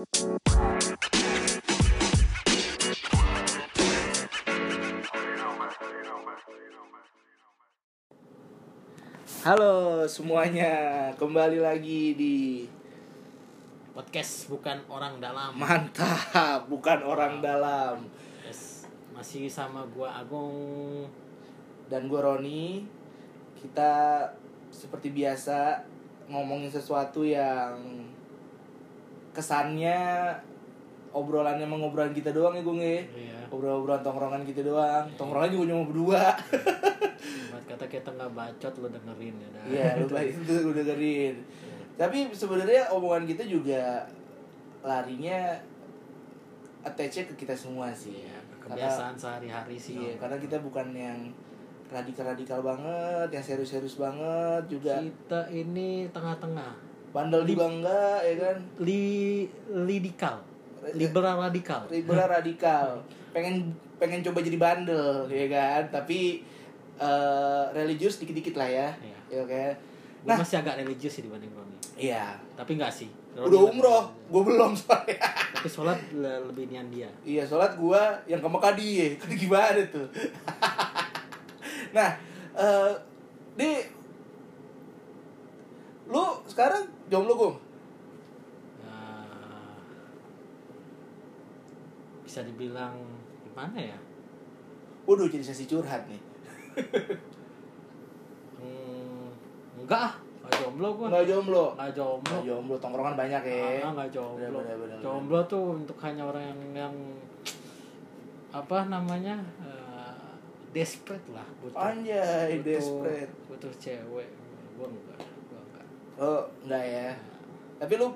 Halo semuanya, kembali lagi di podcast bukan orang dalam. Mantap, bukan orang dalam. Yes. masih sama gua Agung. Dan gue Roni. Kita seperti biasa ngomongin sesuatu yang Kesannya obrolannya mengobrolan kita doang ya gue ya Iya. Obrol-obrolan tongkrongan kita doang Tongkrongan juga cuma berdua buat kata kita nggak bacot lo dengerin ya. Iya, lu baik itu lu dengerin. Tapi sebenarnya omongan kita juga larinya attach ke kita semua sih. Iya, kebiasaan sehari-hari sih iya, karena kita bukan yang radikal-radikal banget, yang serius-serius banget juga. kita ini tengah-tengah Bandel juga enggak, ya kan? li lidikal liberal radikal Liberal radikal. Pengen pengen coba jadi bandel, ya kan? Tapi eh, religius dikit-dikit lah ya. Iya. Ya kan? Gua Nah. masih agak religius sih dibanding Roni Iya. tapi nggak sih Roni Udah umroh, gue belum soalnya. tapi sholat le- lebih nian dia Iya, sholat gua yang ke Mekah dia. Kan gimana tuh? nah, eh di lu sekarang jomblo gua? Nah, bisa dibilang gimana ya Waduh, jadi sesi curhat nih. Hmm, enggak ah, enggak jomblo gua. Enggak jomblo. Enggak jomblo. Enggak jomblo, tongkrongan banyak ya. Ah, enggak jomblo. Bener, bener, bener, jomblo tuh untuk hanya orang yang yang apa namanya? eh, desperate lah butuh. Anjay, butuh- desperate. Butuh cewek. Gua enggak. Oh, enggak ya. Tapi lu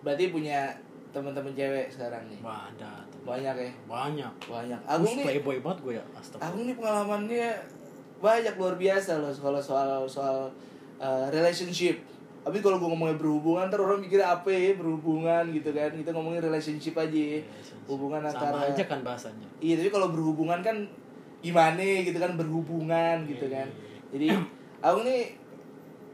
berarti punya teman-teman cewek sekarang nih. Wah, ada. Banyak ya? Banyak. Banyak. Aku nih, playboy banget gue ya. Astagfirullah. Agung nih pengalamannya banyak luar biasa loh kalau soal soal uh, relationship. Tapi kalau gue ngomongnya berhubungan, ntar orang mikir apa ya berhubungan gitu kan. Kita ngomongin relationship aja. ya. Hubungan Sama antara aja kan bahasanya. Iya, tapi kalau berhubungan kan gimana gitu kan berhubungan gitu kan. Jadi aku nih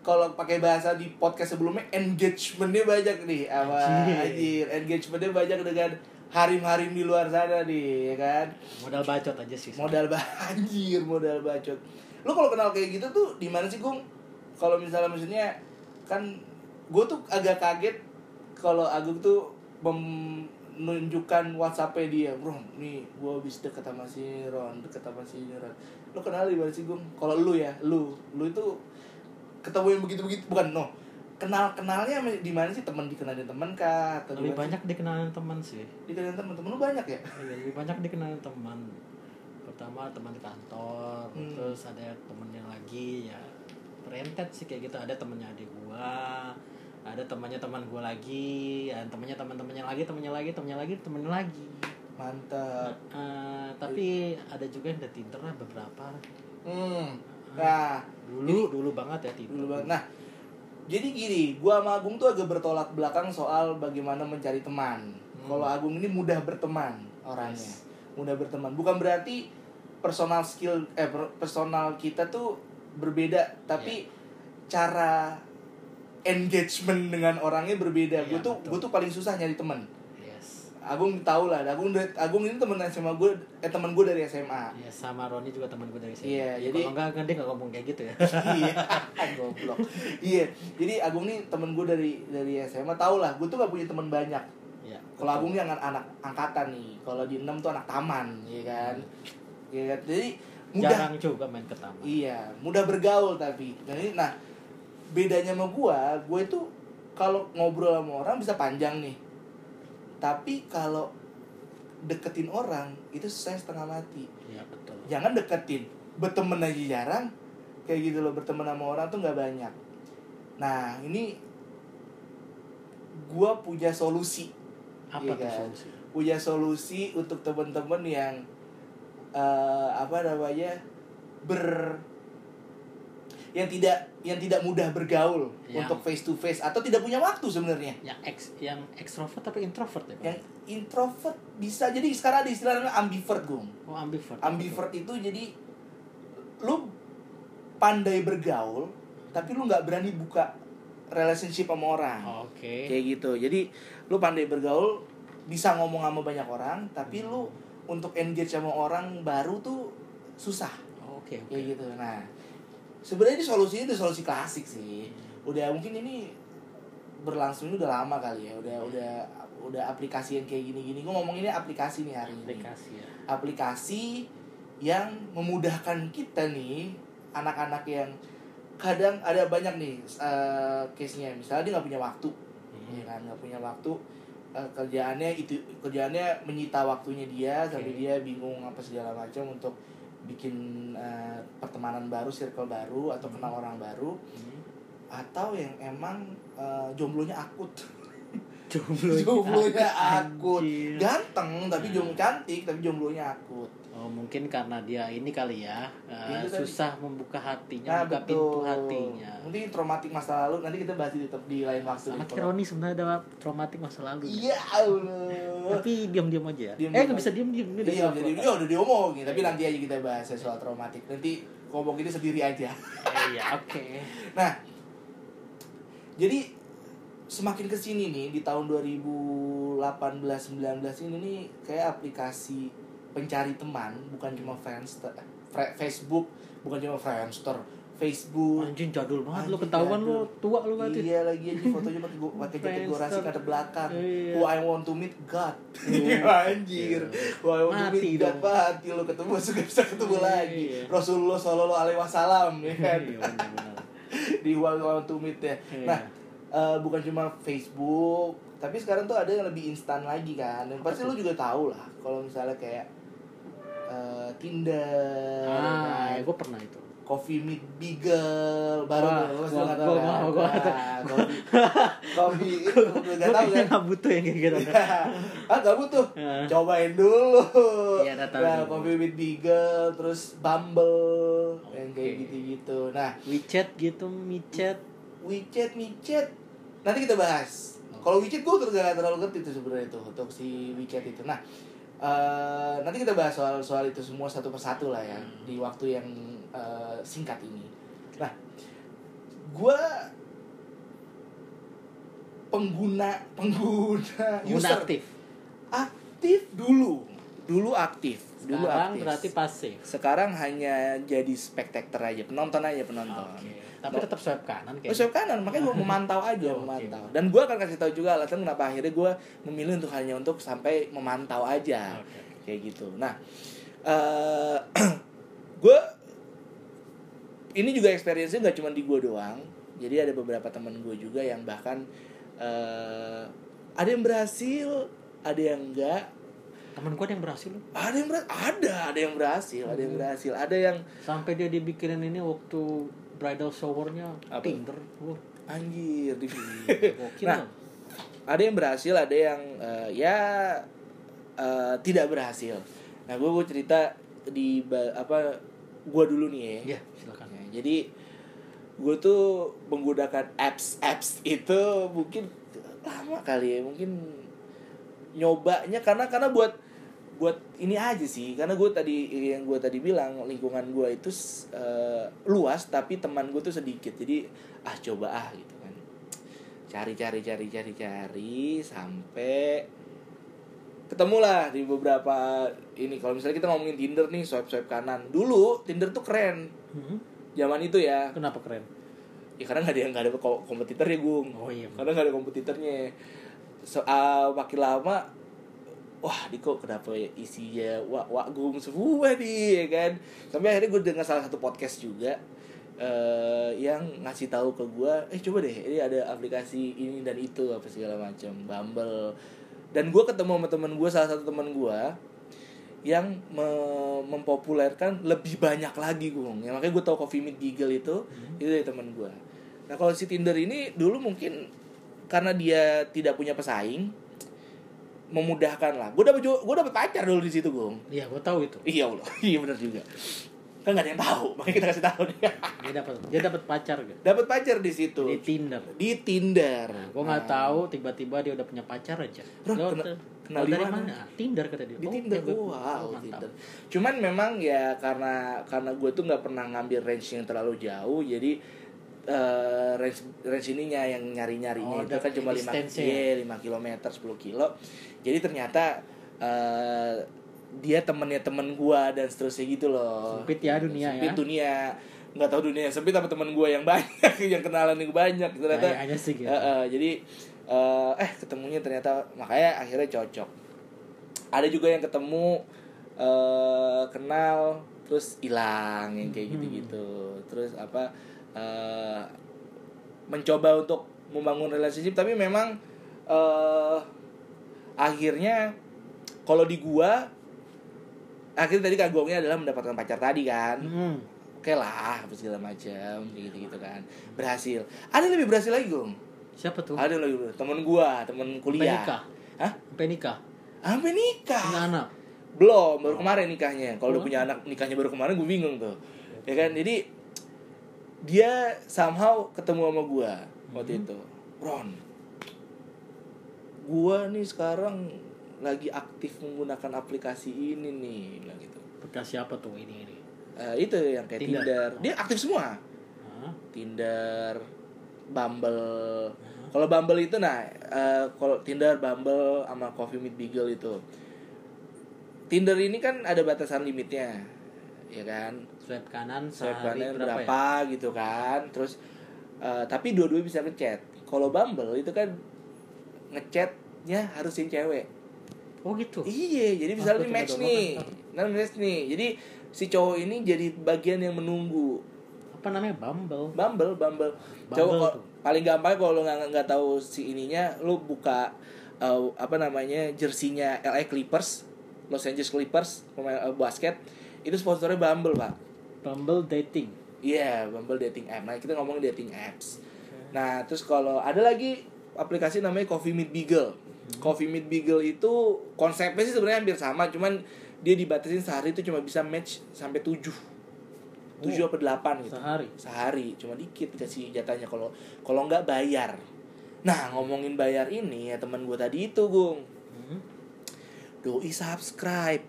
kalau pakai bahasa di podcast sebelumnya engagementnya banyak nih. Apa? Anjir. engagementnya banyak dengan harim-harim di luar sana nih ya kan? Modal bacot aja sih. modal banjir modal bacot. Lu kalau kenal kayak gitu tuh di mana sih gung? Kalau misalnya maksudnya kan gue tuh agak kaget kalau Agung tuh menunjukkan WhatsAppnya dia. Bro nih gue habis deket sama si Ron deket sama si Ron. Lu kenal di mana sih gung? Kalau lu ya lu. Lu itu ketemu yang begitu begitu bukan no kenal kenalnya di mana sih teman dikenalin teman kah atau Lebih gimana sih? banyak dikenalin teman sih. dikenalin teman temen lu banyak ya Iya, lebih banyak dikenalin teman. Pertama teman di kantor, Hmm. terus ada temennya lagi ya rentet sih kayak gitu. Ada temennya adik gua, ada temannya teman gua lagi, ada temannya teman-temannya lagi, temannya lagi, temannya lagi, temennya lagi. mantap Eh, tapi ada juga yang udah Tinder lah beberapa. hmm nah Dulu dulu banget ya Tinder. dulu banget. Nah, jadi gini, gua sama Agung tuh agak bertolak belakang soal bagaimana mencari teman. Hmm. Kalau Agung ini mudah berteman orangnya. Yes. Mudah berteman. Bukan berarti personal skill eh per- personal kita tuh berbeda, tapi Iya. cara engagement dengan orangnya berbeda. Gue Iya, tuh gue tuh paling susah nyari teman. Agung tahu lah, Agung Agung ini teman SMA gue, eh teman gue dari SMA. Ya sama Roni juga teman gue dari sini. Iya, Ya, jadi- kalau enggak kan dia nggak ngomong kayak gitu ya. iya goblok iya jadi Agung nih temen gue dari dari SMA tau lah gue tuh gak punya temen banyak ya, kalau. Agung nih anak anak angkatan nih kalau di enam tuh anak taman iya kan iya kan? jadi mudah jarang juga main ke taman. iya mudah bergaul tapi jadi nah bedanya sama gue gue itu kalau ngobrol sama orang bisa panjang nih tapi kalau deketin orang itu saya setengah mati Iya betul. jangan deketin berteman aja jarang kayak gitu loh berteman sama orang tuh nggak banyak nah ini gua punya solusi Apa tuh kan? solusi? punya solusi untuk temen-temen yang eh, apa namanya ber yang tidak yang tidak mudah bergaul Yang- untuk face to face atau tidak punya waktu sebenarnya. Yang ex yang ekstrovert tapi introvert ya? Yang introvert bisa jadi sekarang ada istilah namanya ambivert gung. Oh ambivert. ambivert itu jadi lu pandai bergaul tapi lu nggak berani buka relationship sama orang. Oh, Oke. kayak gitu. Jadi lu pandai bergaul bisa ngomong sama banyak orang tapi lu untuk engage sama orang baru tuh susah. Oke oke. Kayak gitu. Nah sebenarnya ini solusinya udah solusi klasik sih. Udah mungkin ini berlangsung udah lama kali ya. Udah udah udah aplikasi yang kayak gini-gini. Gue ngomonginnya aplikasi nih hari ini. Aplikasi ya. Aplikasi yang memudahkan kita nih anak-anak yang kadang ada banyak nih eh, case-nya. Misalnya dia nggak punya waktu Hmm. ya kan? Nggak punya waktu eh, kerjaannya itu kerjaannya menyita waktunya dia sampai Oke. dia bingung apa segala macam untuk bikin eh, pertemanan baru circle baru atau kenal orang baru Hmm. atau yang emang eh, jomblonya akut. Jomblo jomblonya akut. ganteng tapi Nah. jomblo cantik tapi jomblonya akut Oh mungkin karena dia ini kali ya Itu tadi. susah membuka hatinya, Nah, buka betul. pintu hatinya. Mungkin traumatik masa lalu nanti kita bahas di, di lain waktu. Sama nih, Kironi sebenarnya ada traumatik masa lalu. ya. Iya Allah. Tapi diam-diam aja. ya. Diam-diam eh nggak bisa diam-diam ini udah Iya, keluar. jadi dia udah diomongin, tapi Iya. nanti aja kita bahas ya soal traumatik. Nanti ngomong ini sendiri aja. Eh, Iya, oke. Nah, jadi semakin ke sini nih di tahun 2018-19 ini nih kayak aplikasi pencari teman bukan cuma fans Facebook bukan cuma Friendster Facebook Anjing jadul banget lu Anjing, ketahuan lu tua lu berarti. Iya lagi aja fotonya pakai go- pakai jaket Friendster. gorasi kata belakang. Iya. Who I want to meet God. Iya. Anjir. Iya. Who I want to Mati meet God dong. mati lu ketemu suka bisa ketemu Iya, lagi. iya. Rasulullah sallallahu alaihi wasallam ya kan. Iya benar-benar. Di Who I want to meet ya. Iya. Nah, eh, bukan cuma Facebook, tapi sekarang tuh ada yang lebih instan lagi kan. Dan pasti lu juga tahu lah kalau misalnya kayak Tinder, Ah, kan? gue pernah itu. Coffee Meet Beagle baru tuh, lu gua- nggak tahu kan? nggak tahu. Nah, Coffee, coffee itu nggak Gue tahu kayaknya kan? nggak butuh yang kayak gitu. ah gak butuh, Ah. cobain dulu. Iya, tahu Nah. Coffee Meet Beagle, terus Bumble, yang kayak Oke. gitu-gitu. Nah, WeChat gitu, micet. WeChat, WeChat, nanti kita bahas. Kalau WeChat gue terus gak terlalu ngerti tuh sebenarnya tuh untuk si WeChat itu. Nah, eh, nanti kita bahas soal soal itu semua satu persatu lah ya Hmm. di waktu yang eh, singkat ini. Nah, gue pengguna pengguna Pengguna user aktif. aktif dulu, dulu aktif, dulu Sekarang aktif. berarti pasif. Sekarang hanya jadi spectator aja, penonton aja penonton. Oke. Tapi tetap swipe kanan Oh, kayak. swipe kanan, makanya gue memantau aja, Oke. memantau. Dan gue akan kasih tahu juga alasan kenapa akhirnya gue memilih untuk hanya untuk sampai memantau aja, Oke. kayak gitu. Nah, eh gue ini juga experience-nya nggak cuma di gue doang. Jadi ada beberapa teman gue juga yang bahkan eh ada yang berhasil, ada yang enggak, Temen gue ada yang berhasil ada yang ber ada, ada yang berhasil, ada yang berhasil, ada yang Sampai dia dibikinin ini waktu bridal showernya Apa? Tinder. Wah, anjir di Nah, ada yang berhasil ada yang eh, ya eh, tidak berhasil nah gue gue cerita di apa gue dulu nih ya Iya, silakan. Ya, jadi gue tuh menggunakan apps apps itu mungkin lama kali ya mungkin nyobanya karena karena buat buat ini aja sih karena gue tadi yang gue tadi bilang lingkungan gue itu eh, luas tapi teman gue tuh sedikit. Jadi ah coba ah gitu kan. Cari cari cari cari cari sampai ketemulah di beberapa ini. Kalau misalnya kita ngomongin Tinder nih swipe swipe kanan. Dulu Tinder tuh keren. Hmm? zaman itu ya. Kenapa keren? ya karena nggak ada nggak ada ko- kompetitornya gung Oh iya. karena nggak ada kompetitornya. So, ah, makin lama wah di kok kenapa ya isinya wak wak gung semua nih ya kan? Sampai akhirnya gue dengar salah satu podcast juga eh yang ngasih tahu ke gue eh coba deh ini ada aplikasi ini dan itu apa segala macam Bumble. Dan gue ketemu sama temen gue salah satu temen gue yang me- mempopulerkan lebih banyak lagi gue ya, makanya gue tau Coffee Meet Beagle itu itu dari temen gue nah kalau si Tinder ini dulu mungkin karena dia tidak punya pesaing memudahkan lah gue dapet gue dapet pacar dulu di situ gue Iya, gue tahu itu. iya Allah iya benar juga kan gak ada yang tahu makanya kita kasih tahu nih Dia dapat dia dapat pacar gak? dapat pacar di situ Di Tinder. di Tinder Gue nggak tahu tiba-tiba dia udah punya pacar aja. Loh, Lo kenal di dari mana? mana? Tinder kata dia. di Oh, Tinder ya, gua- wow oh. Tinder cuman memang ya karena karena gue tuh nggak pernah ngambil range yang terlalu jauh jadi eh, range range ininya yang nyari Oh, nyarinya itu ada kan cuma 5 distance-nya. iya, 5 km 10 kilo jadi ternyata eh, dia temennya temen gua dan seterusnya gitu loh Sempit ya dunia sempit ya. dunia nggak tahu dunia yang sempit apa temen gua yang banyak yang kenalan yang banyak ternyata Kayaknya sih gitu. Eh, eh, jadi eh, eh ketemunya ternyata makanya akhirnya cocok ada juga yang ketemu eh kenal terus hilang yang kayak Hmm. gitu-gitu terus apa eh mencoba untuk membangun relationship tapi memang eh akhirnya kalau di gua akhirnya tadi kagumnya adalah mendapatkan pacar tadi kan Hmm. oke lah apa segala macam gitu gitu kan berhasil ada yang lebih berhasil lagi gong Siapa tuh? ada yang lebih berhasil. temen gua temen Sampai kuliah nikah. hah Sampai nikah. sampai nikah Punya anak. belum baru kemarin nikahnya kalau udah Oh. punya anak nikahnya baru kemarin gue bingung tuh ya kan jadi dia somehow ketemu sama gua waktu Hmm. itu Ron gua nih sekarang lagi aktif menggunakan aplikasi ini nih bilang gitu Bekas siapa tuh ini ini? Eh, itu yang kayak Tinder. Tinder. dia aktif semua Hah? Tinder Bumble kalau Bumble itu nah eh, kalau Tinder Bumble sama Coffee Meet Beagle itu Tinder ini kan ada batasan limitnya ya kan Swipe kanan swipe sehari kanan berapa, berapa, ya? gitu kan terus eh, tapi dua-dua bisa ngechat kalau Bumble itu kan ngechatnya harus yang cewek Oh gitu. iya jadi misalnya nih match nih nah match nih jadi si cowok ini jadi bagian yang menunggu Apa namanya? Bumble. Bumble, Bumble. Bumble tuh. paling gampang kalau lo nggak nggak tahu si ininya, lu buka uh, apa namanya jersinya LA Clippers, Los Angeles Clippers pemain uh, basket itu sponsornya Bumble pak. Bumble dating. Iya, Bumble dating app. Nah kita ngomongin dating apps. Nah terus kalau ada lagi aplikasi namanya Coffee Meet Beagle. Coffee Meet Beagle itu konsepnya sih sebenarnya hampir sama, cuman dia dibatasin sehari itu cuma bisa match sampai 7 7 Oh, apa 8 gitu Sehari. sehari cuma dikit dikasih jatahnya kalau kalau nggak bayar nah ngomongin bayar ini ya teman gue tadi itu gung Hmm. doi subscribe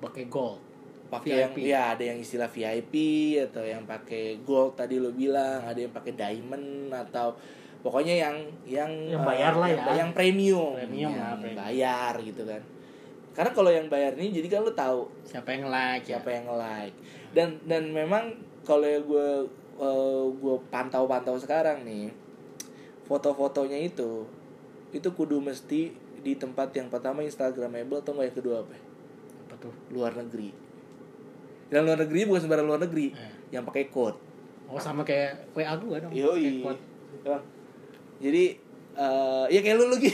Pakai gold. Pakai yang ya ada yang istilah VIP atau yang pakai gold tadi lo bilang ada yang pakai diamond atau pokoknya yang yang Yang eh, bayar lah yang, ya. yang premium Premium yang lah, premium. bayar gitu kan karena kalau yang bayar ini jadi kan lo tahu Siapa yang like ya? siapa yang like dan dan memang kalau gue gue pantau-pantau sekarang nih foto-fotonya itu itu kudu mesti di tempat yang pertama instagramable atau yang kedua apa Apa tuh? luar negeri dan luar negeri bukan sembarang luar negeri Eh. yang pakai code Oh sama kayak WA gua dong. yoi. Bang. jadi eh ya kayak lu lagi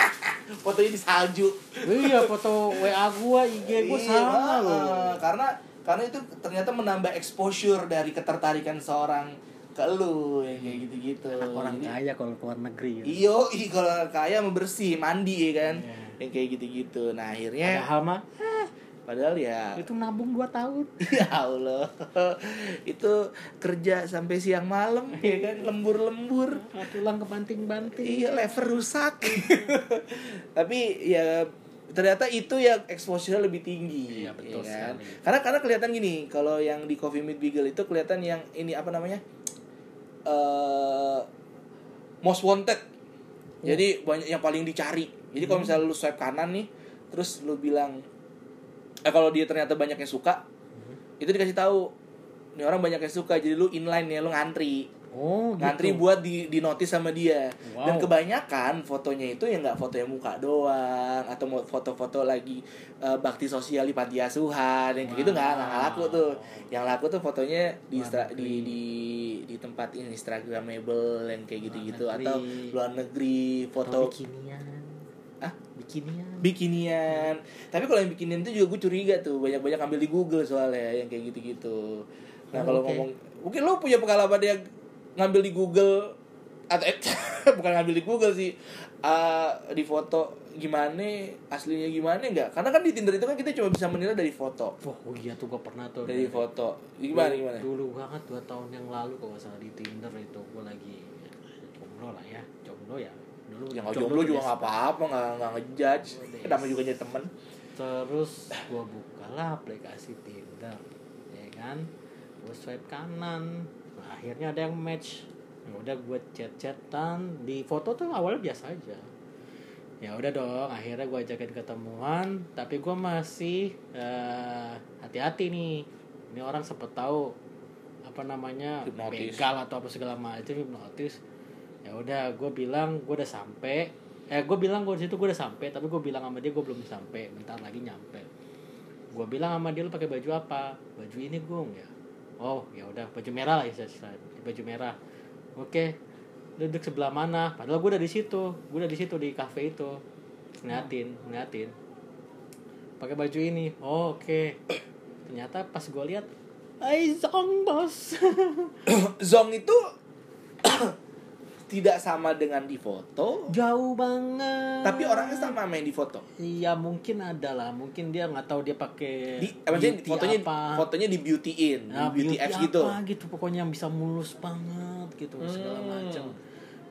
fotonya di salju iya foto WA gua, IG gua Iya, sama ah, loh. Karena karena itu ternyata menambah exposure dari ketertarikan seorang ke lu yang kayak gitu-gitu. Orang Jadi, kaya kalau keluar negeri. ya. Iyo, ih kalau kaya mau bersih, mandi ya kan. Iya. Yang kayak gitu-gitu. Nah, akhirnya Padahal mah padahal ya itu nabung 2 tahun. ya Allah. itu kerja sampai siang malam ya kan, lembur-lembur. Tulang kebanting-banting. Iya, lever rusak. Tapi ya ternyata itu ya exposure lebih tinggi. Iya, betul ya kan? sekali. Karena karena kelihatan gini, kalau yang di Coffee Meet Beagle itu kelihatan yang ini apa namanya? eh most wanted. Jadi banyak yang paling dicari. Jadi kalau misalnya lu swipe kanan nih, terus lu bilang eh kalau dia ternyata banyak yang suka, itu dikasih tahu. Ini orang banyak yang suka, jadi lu inline ya, lu ngantri Oh, ngantri gitu. buat di di notis sama dia Wow. dan kebanyakan fotonya itu ya nggak foto yang muka doang atau mau foto-foto lagi eh, bakti sosial di panti asuhan yang kayak gitu nggak nggak laku tuh yang laku tuh fotonya di istra- di di di tempat ini instagramable yang kayak gitu-gitu atau luar negeri foto foto bikinian. ah Bikinian. Bikinian tapi kalau yang bikinian itu juga gue curiga tuh banyak-banyak ambil di Google soalnya yang kayak gitu-gitu nah Oh, kalau oke. ngomong mungkin lo punya pengalaman yang ngambil di Google atau eh, bukan ngambil di Google sih Ah, di foto gimana aslinya gimana enggak karena kan di Tinder itu kan kita cuma bisa menilai dari foto Wah, oh iya tuh gua pernah tuh. dari foto gimana gimana Dulu banget dua tahun yang lalu kalau salah di Tinder itu gua lagi ya, jomblo lah ya, jomblo ya. Dulu yang nggak jomblo juga nggak apa-apa nggak nggak ngejudge. Namanya juga jadi temen? Terus gua bukalah aplikasi Tinder, ya kan? Gua swipe kanan, akhirnya ada yang match. Ya udah gue chat chatan di foto tuh awalnya biasa aja. Ya udah dong akhirnya gue ajakin ketemuan tapi gue masih eh, hati-hati nih. Ini orang sempet tahu apa namanya Hipnotis. begal atau apa segala macam hipnotis ya udah gue bilang gue udah sampai eh gue bilang gue situ gue udah sampai tapi gue bilang sama dia gue belum sampai bentar lagi nyampe. Gue bilang sama dia lu pakai baju apa? Baju ini gung. Ya. Oh ya udah baju merah lah ya baju merah. Oke. Duduk sebelah mana? Padahal gue udah di situ. Gue udah di situ di cafe itu. Ngeliatin ngeliatin. Pakai baju ini. Oh, oke. Ternyata pas gue lihat Ay, zong bos. Zong itu tidak sama dengan di foto, jauh banget tapi orangnya sama main di foto. Iya mungkin ada lah, mungkin dia nggak tahu dia pakai Di, eh, maksudnya beauty fotonya apa. fotonya di beautyin, Nah, di beauty, apps gitu. apa gitu pokoknya yang bisa mulus banget gitu segala Hmm. macam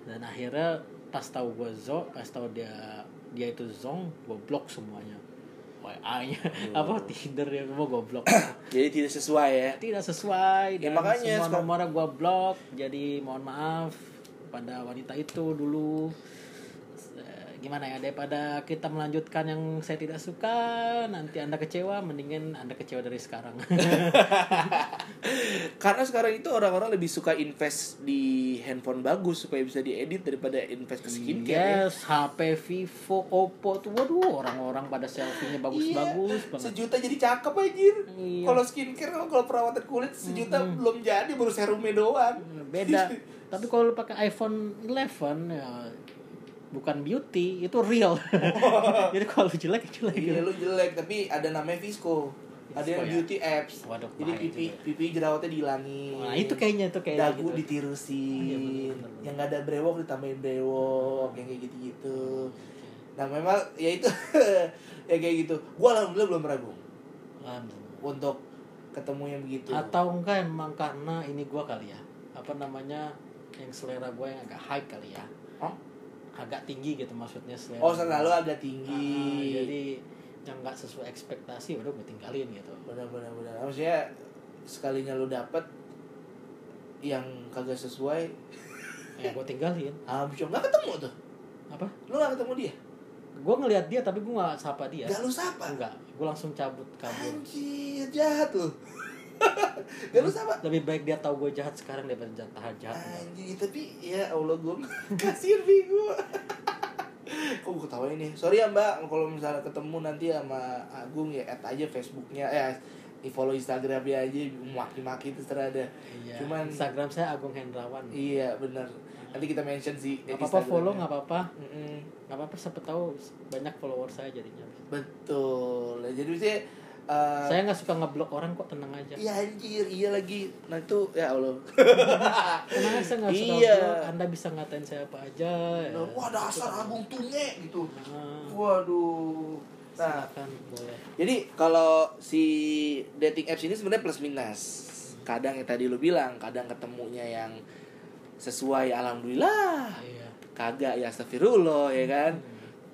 dan akhirnya pas tahu gue zo pas tahu dia dia itu zong gue blok semuanya WA nya Oh. apa Tinder ya semua gue blok Jadi tidak sesuai ya. tidak sesuai Ya, dan makanya semua nomornya gue blok jadi mohon maaf pada wanita itu dulu Eh, gimana ya daripada kita melanjutkan yang saya tidak suka nanti anda kecewa mendingan anda kecewa dari sekarang Karena sekarang itu orang-orang lebih suka invest di handphone bagus supaya bisa diedit daripada invest ke skincare. ya. yes HP Vivo Oppo tuh waduh orang-orang pada selfie-nya bagus-bagus Iya, Sejuta jadi cakep anjir. Iya. Kalau skincare kalau perawatan kulit sejuta belum jadi baru serumnya doang. beda tapi kalau lu pakai iPhone 11 ya bukan beauty itu real jadi kalau jelek jelek Iya gitu. lu jelek tapi ada namanya Visco. Ada yang ya? beauty apps. Waduh, Jadi pipi juga. pipi jerawatnya dihilangin. nah itu kayaknya itu kayaknya dagu gitu. ditirusin. Iya, bener, bener, bener. Yang nggak ada brewok ditambahin brewok, yang kayak gitu-gitu. Nah, memang ya itu ya kayak gitu. Gua alhamdulillah belum ragu Aduh. untuk ketemu yang begitu. atau enggak emang karena ini gua kali ya apa namanya yang selera gue yang agak high kali ya Hah? agak tinggi gitu maksudnya selera Oh, selalu agak tinggi. jadi yang nggak sesuai ekspektasi udah gue tinggalin gitu benar-benar benar. Maksudnya sekalinya lu dapet yang kagak sesuai, ya gue tinggalin ah bisa nggak ketemu tuh. apa Lu nggak ketemu dia? gue ngelihat dia tapi gue nggak sapa dia Gak lu sapa? enggak gue langsung cabut kabur Anjir, jahat lu. Gak lu sapa? lebih baik dia tahu gue jahat sekarang daripada jahat tahan jahat Anjir, tapi ya Allah gue kasihan Vigo. Kok gue ketawain nih? Sorry ya mbak, kalau misalnya ketemu nanti sama Agung ya add aja Facebooknya, eh di follow Instagramnya aja, maki-maki terserah ada. iya. Cuman Instagram saya Agung Hendrawan iya bener. Nanti kita mention sih. nggak apa-apa follow nggak apa-apa nggak apa-apa siapa tahu banyak follower saya jadinya Betul. Jadi sih uh, saya nggak suka ngeblok orang kok tenang aja Iya anjir, iya lagi. Nah itu ya Allah. tenang aja saya nggak suka Iya. blok anda bisa ngatain saya apa aja ya. Wah dasar Agung tunge gitu. Nah, Waduh. Nah, silakan boleh jadi kalau si dating apps ini sebenarnya plus minus. Kadang yang tadi lu bilang, kadang ketemunya yang sesuai alhamdulillah. iya Kagak ya astagfirullah ya kan.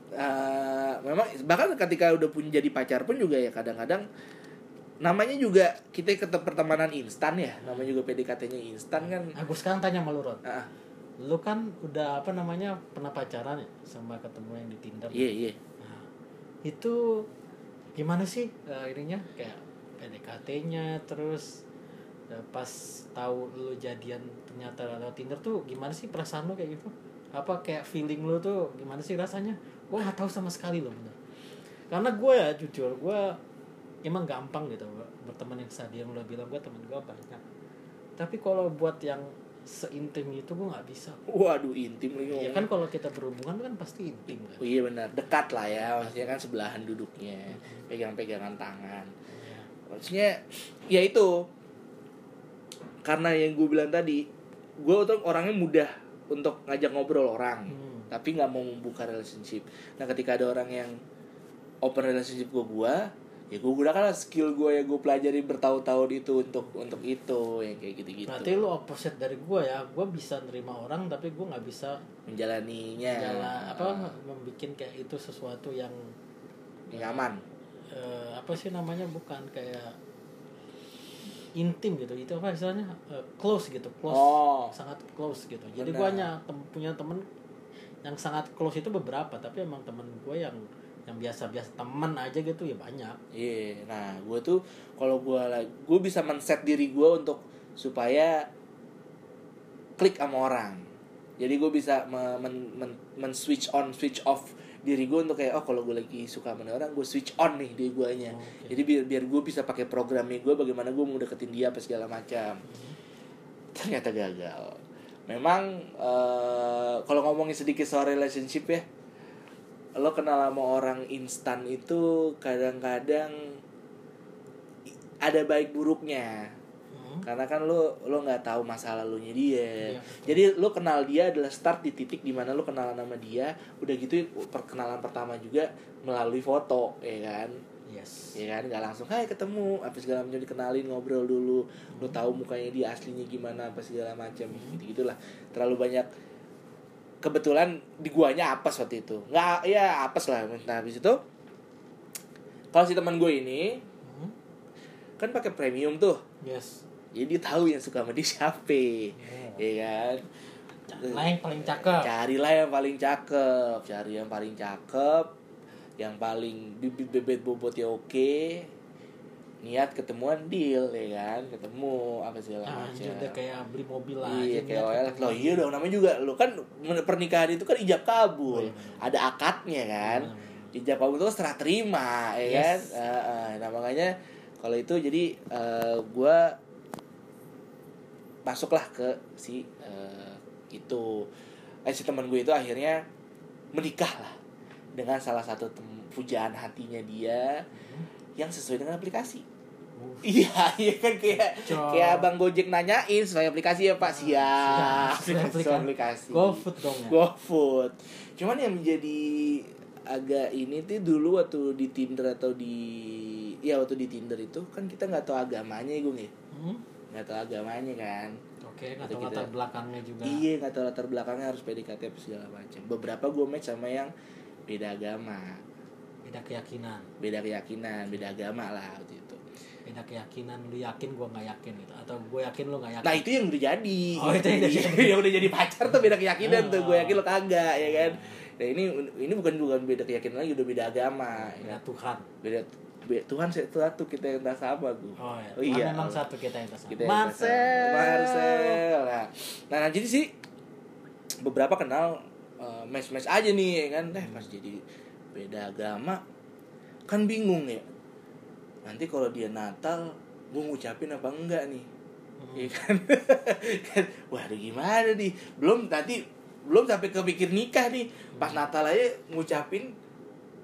Eh, memang bahkan ketika udah punya jadi pacar pun juga ya kadang-kadang namanya juga kita ketemu pertemanan instan ya namanya juga PDKT-nya instan kan. Aku sekarang tanya sama lu ah lu kan udah apa namanya pernah pacaran ya sama ketemu yang di Tinder? Iya iya. Nah, itu gimana sih eh, ininya? Kayak PDKT-nya terus eh, pas tahu lu jadian ternyata lewat Tinder tuh gimana sih perasaan lu kayak gitu? Apa kayak feeling lu tuh gimana sih rasanya? Gue nggak tahu sama sekali loh bener. Karena gue ya jujur gue emang gampang gitu berteman yang tadi yang lo bilang gue temen gue banyak. Tapi kalau buat yang seintim itu gue nggak bisa. waduh intim lagi Ya kan kalau kita berhubungan kan pasti intim kan. Oh iya benar, dekat lah ya, maksudnya kan sebelahan duduknya, pegang-pegangan tangan. Iya. Maksudnya ya itu karena yang gue bilang tadi, gue tuh orangnya mudah untuk ngajak ngobrol orang, Hmm. Tapi nggak mau membuka relationship. Nah ketika ada orang yang open relationship gue gue, ya gue gunakan skill gue yang gue pelajari bertahun-tahun itu untuk untuk itu yang kayak gitu-gitu. Berarti lu opposite dari gue ya, gue bisa nerima orang tapi gue nggak bisa menjalaninya. jalan apa membuat kayak itu sesuatu yang nyaman. eh, apa sih namanya? Bukan kayak intim gitu. Itu apa istilahnya? Eh, close gitu. Close. Oh. sangat close gitu. Jadi gue hanya tem- punya temen yang sangat close itu beberapa tapi emang temen gue yang yang biasa-biasa temen aja gitu ya banyak Iya, nah gue tuh kalau gue gue bisa men-set diri gue untuk supaya klik sama orang. Jadi gue bisa me- men, men, men switch on, switch off diri gue untuk kayak oh kalau gue lagi suka sama orang gue switch on nih di guanya. Oke. Jadi biar biar gue bisa pakai programnya gue bagaimana gue mau deketin dia apa segala macam. Ternyata gagal. Memang eh, kalau ngomongin sedikit soal relationship ya, lo kenal sama orang instan itu kadang-kadang ada baik buruknya Hmm. karena kan lo lo nggak tahu masa lalunya dia betul. jadi lo kenal dia adalah start di titik di mana lo kenalan sama dia udah gitu perkenalan pertama juga melalui foto ya kan yes. Ya kan? Nggak langsung hai ketemu. Apa segala macam dikenalin ngobrol dulu. Lo tahu mukanya dia aslinya gimana apa segala macam gitu gitulah terlalu banyak kebetulan di guanya apes waktu itu. Nggak ya apes lah. Nah habis itu kalau si teman gue ini Hmm. kan pakai premium tuh. Yes. Jadi dia tahu yang suka sama dia siapa. Oh. ya kan? Lah yang paling cakep. Carilah yang paling cakep. Cari yang paling cakep yang paling bibit bebet bobotnya oke. Niat ketemuan deal ya kan? Ketemu apa segala Ah, macam. udah kayak beli mobil lah iya kayak OL loh iya dong namanya juga lo kan pernikahan itu kan ijab kabul. Oh, iya, ada akadnya kan? Benar, ijab kabul itu kan serah terima ya Yes. kan? Ah, ah. nah makanya kalau itu jadi eh, gua masuklah ke si eh, itu. Eh, si teman gue itu akhirnya menikah lah dengan salah satu tem- pujaan hatinya dia yang sesuai dengan aplikasi. Uh, iya iya kan kayak Cok. kayak abang gojek nanyain sesuai aplikasi ya pak? Siap. Sesuai aplikasi. aplikasi. GoFood dong ya. GoFood cuman yang menjadi agak ini tuh dulu waktu di Tinder atau di ya waktu di Tinder itu kan kita nggak tahu agamanya ya? Gue Hmm? nggak tahu agamanya kan? Oke nggak Atau tahu latar belakangnya juga. Iya nggak tahu latar belakangnya harus PDKT apa segala macam. Beberapa gue match sama yang beda agama. Beda keyakinan. Beda keyakinan beda agama lah waktu itu. Beda keyakinan lu yakin gua nggak yakin gitu. Atau gue yakin lu nggak yakin. Nah itu yang udah jadi. Oh, itu yang udah jadi. yang udah jadi pacar tuh beda keyakinan tuh. Gue Oh. yakin lo kagak ya kan? Nah ini ini bukan bukan beda keyakinan lagi udah beda agama beda ya. Tuhan. Beda be- Tuhan satu kita yang tak sama gue oh, ya. Oh, Tuhan iya. memang satu kita yang tersama kita yang tak sama. Marcel! Nah, nah jadi sih beberapa kenal eh, match-match aja nih ya kan? Eh pas jadi beda agama kan bingung ya. Nanti kalau dia Natal gue ngucapin apa enggak nih? Hmm. Iya kan? waduh gimana nih? Belum nanti belum sampai kepikir nikah nih. Pas Natal aja ngucapin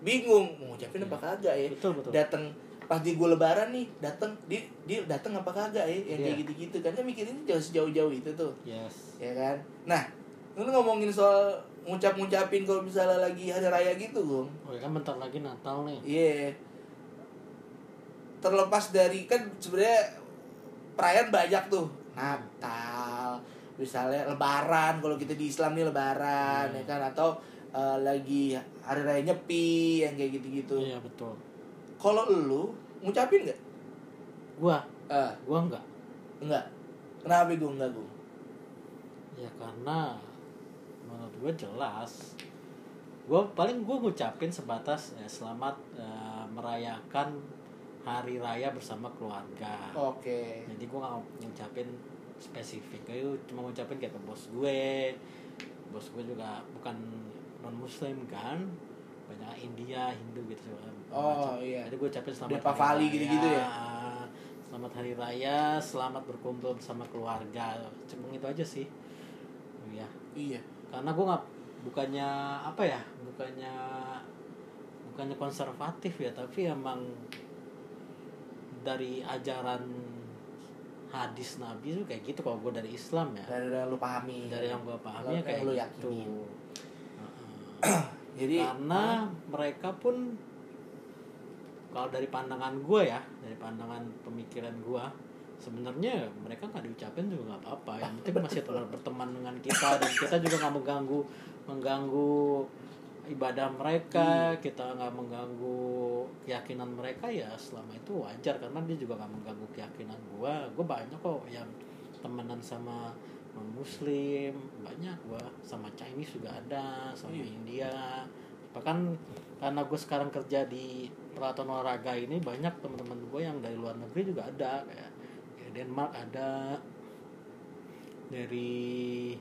bingung. Mau ngucapin apa kagak ya? Betul betul. Datang pas di gue lebaran nih datang dia dia datang apa kagak ya? Yang kayak Iya. gitu-gitu. Kan kan mikirin jauh sejauh-jauh itu tuh. Yes. Ya kan? Nah lu ngomongin soal ngucap-ngucapin kalau misalnya lagi hari raya gitu Gong oh ya kan bentar lagi Natal nih Iya. Terlepas dari kan sebenarnya perayaan banyak tuh. Natal, misalnya lebaran kalau kita di Islam nih lebaran Hmm. ya kan atau eh, lagi hari raya nyepi yang kayak gitu-gitu. iya betul Kalau lu ngucapin nggak? gua Eh, gua enggak enggak. Kenapa gue enggak gue? ya karena menurut gue jelas gue paling gue ngucapin sebatas ya, selamat eh, merayakan hari raya bersama keluarga Oke. jadi gue nggak ngucapin spesifik gue cuma ngucapin kayak ke bos gue bos gue juga bukan non muslim kan banyak India Hindu gitu segala Oh, macam. iya. jadi gue ucapin selamat Depa Vali raya. gitu-gitu ya? selamat hari raya selamat berkumpul bersama keluarga cuma itu aja sih iya Iya. Karena gue nggak bukannya apa ya bukannya bukannya konservatif ya tapi emang dari ajaran hadis nabi tuh kayak gitu kalau gue dari Islam ya Dari yang lu pahami. dari yang gue pahami ya kayak lu gitu. Jadi karena mereka pun kalau dari pandangan gue ya dari pandangan pemikiran gue sebenarnya mereka nggak diucapin juga nggak apa-apa. Yang penting masih tetap berteman dengan kita dan kita juga nggak mengganggu mengganggu ibadah mereka kita nggak mengganggu keyakinan mereka ya selama itu wajar karena dia juga nggak mengganggu keyakinan gua. Gua banyak kok yang temenan sama non muslim banyak gua. Sama Chinese juga ada sama Iya. India. Bahkan karena gue sekarang kerja di peralatan olahraga ini banyak teman-teman gue yang dari luar negeri juga ada kayak Denmark ada. Dari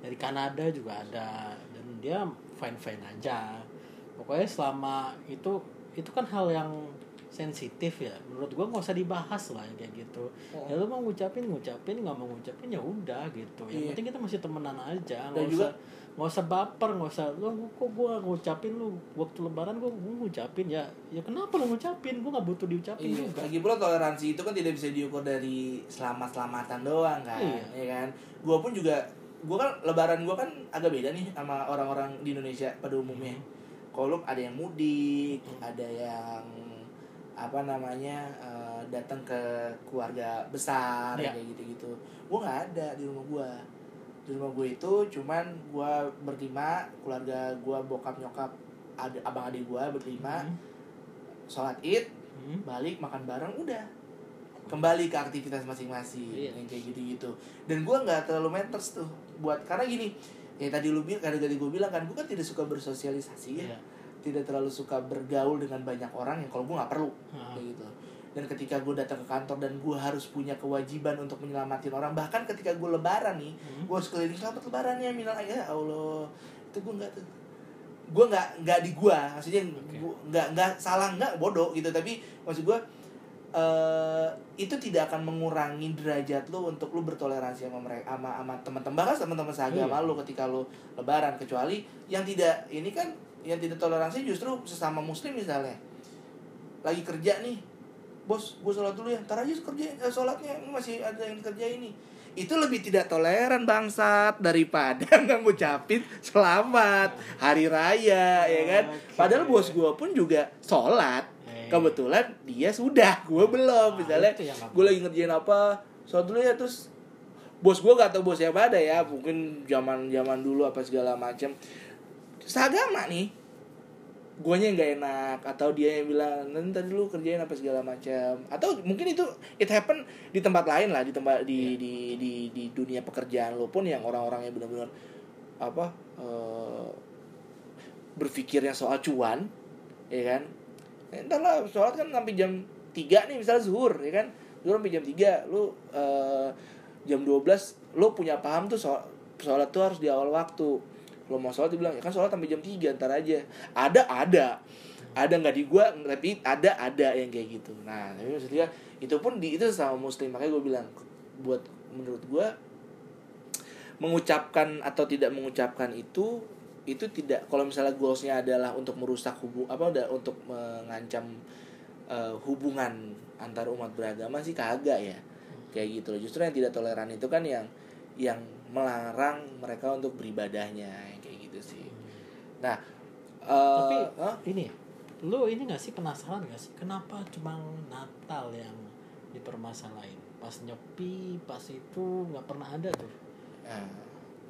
dari Kanada juga ada. Dan dia fine fine aja. Pokoknya selama itu itu kan hal yang sensitif ya menurut gua nggak usah dibahas lah kayak gitu ya lu mau ngucapin ngucapin nggak mau ngucapin ya udah gitu yang Iya. penting kita masih temenan aja nggak usah nggak usah baper nggak usah lu kok gua ngucapin lu waktu lebaran gua, gua ngucapin ya ya kenapa lu ngucapin gua nggak butuh diucapin Iya, juga lagi pula toleransi itu kan tidak bisa diukur dari selamat-selamatan doang kan, Iya. ya kan? Gua pun juga, gua kan lebaran gua kan agak beda nih sama orang-orang di Indonesia pada umumnya. Hmm. Kalau ada yang mudik, ada yang apa namanya eh, datang ke keluarga besar Iya. kayak gitu-gitu. Gua nggak ada di rumah gua. Di rumah gue itu cuman gua berlima, keluarga gua bokap nyokap, ada abang adik gua berlima, Hmm. sholat id, Hmm. balik makan bareng udah kembali ke aktivitas masing-masing Iya. yang kayak gitu-gitu dan gua nggak terlalu matters tuh buat karena gini ya tadi lu bilang kadang gue bilang kan gue kan tidak suka bersosialisasi ya Iya. Tidak terlalu suka bergaul dengan banyak orang yang kalau gue nggak perlu Ah. kayak gitu dan ketika gue datang ke kantor dan gue harus punya kewajiban untuk menyelamatin orang bahkan ketika gue lebaran nih Hmm. gue harus keliling selamat lebaran ya minal ya Allah itu gue nggak tuh gue nggak nggak di gua maksudnya gua nggak nggak salah nggak bodoh gitu tapi maksud gue eh itu tidak akan mengurangi derajat lu untuk lu bertoleransi sama mereka sama sama teman-teman bahkan teman-teman seagama Iya. lu ketika lu lebaran kecuali yang tidak ini kan yang tidak toleransi justru sesama muslim misalnya. Lagi kerja nih bos gue sholat dulu ya ntar aja kerja eh, sholatnya ini masih ada yang dikerjain nih itu lebih tidak toleran bangsat daripada nggak ngucapin selamat hari raya ya kan? Oke. padahal bos gue pun juga sholat. Eh. kebetulan dia sudah gue belum. Ah, misalnya gue lagi ngerjain apa sholat dulu ya terus bos gue gak tau bos siapa ada ya mungkin zaman zaman dulu apa segala macam seagama nih. Guanya yang gak enak atau dia yang bilang nanti tadi dulu kerjain apa segala macam. Atau mungkin itu it happen di tempat lain lah di tempat di Iya. di, di di dunia pekerjaan lo pun yang orang-orang yang benar-benar apa eh, berpikirnya soal cuan ya kan? Entar lah sholat kan sampai jam 3 nih misalnya zuhur ya kan? Zuhur sampai jam 3 lu eh, jam 12 lu punya paham tuh sholat, sholat tuh harus di awal waktu lo mau sholat dibilang ya kan sholat sampai jam 3 ntar aja. Ada ada. Ada nggak di gua tapi ada ada yang kayak gitu. Nah tapi maksudnya itu pun di itu sama muslim. Makanya gue bilang buat menurut gua mengucapkan atau tidak mengucapkan itu itu tidak kalau misalnya goalsnya adalah untuk merusak hubung apa udah untuk mengancam eh, hubungan antar umat beragama sih kagak ya. Kayak gitu loh. Justru yang tidak toleran itu kan yang yang melarang mereka untuk beribadahnya gitu sih. Nah eh, Tapi hah? ini lu ini gak sih penasaran gak sih? Kenapa cuma Natal yang dipermasalahin? Pas nyepi pas itu nggak pernah ada tuh. Nah,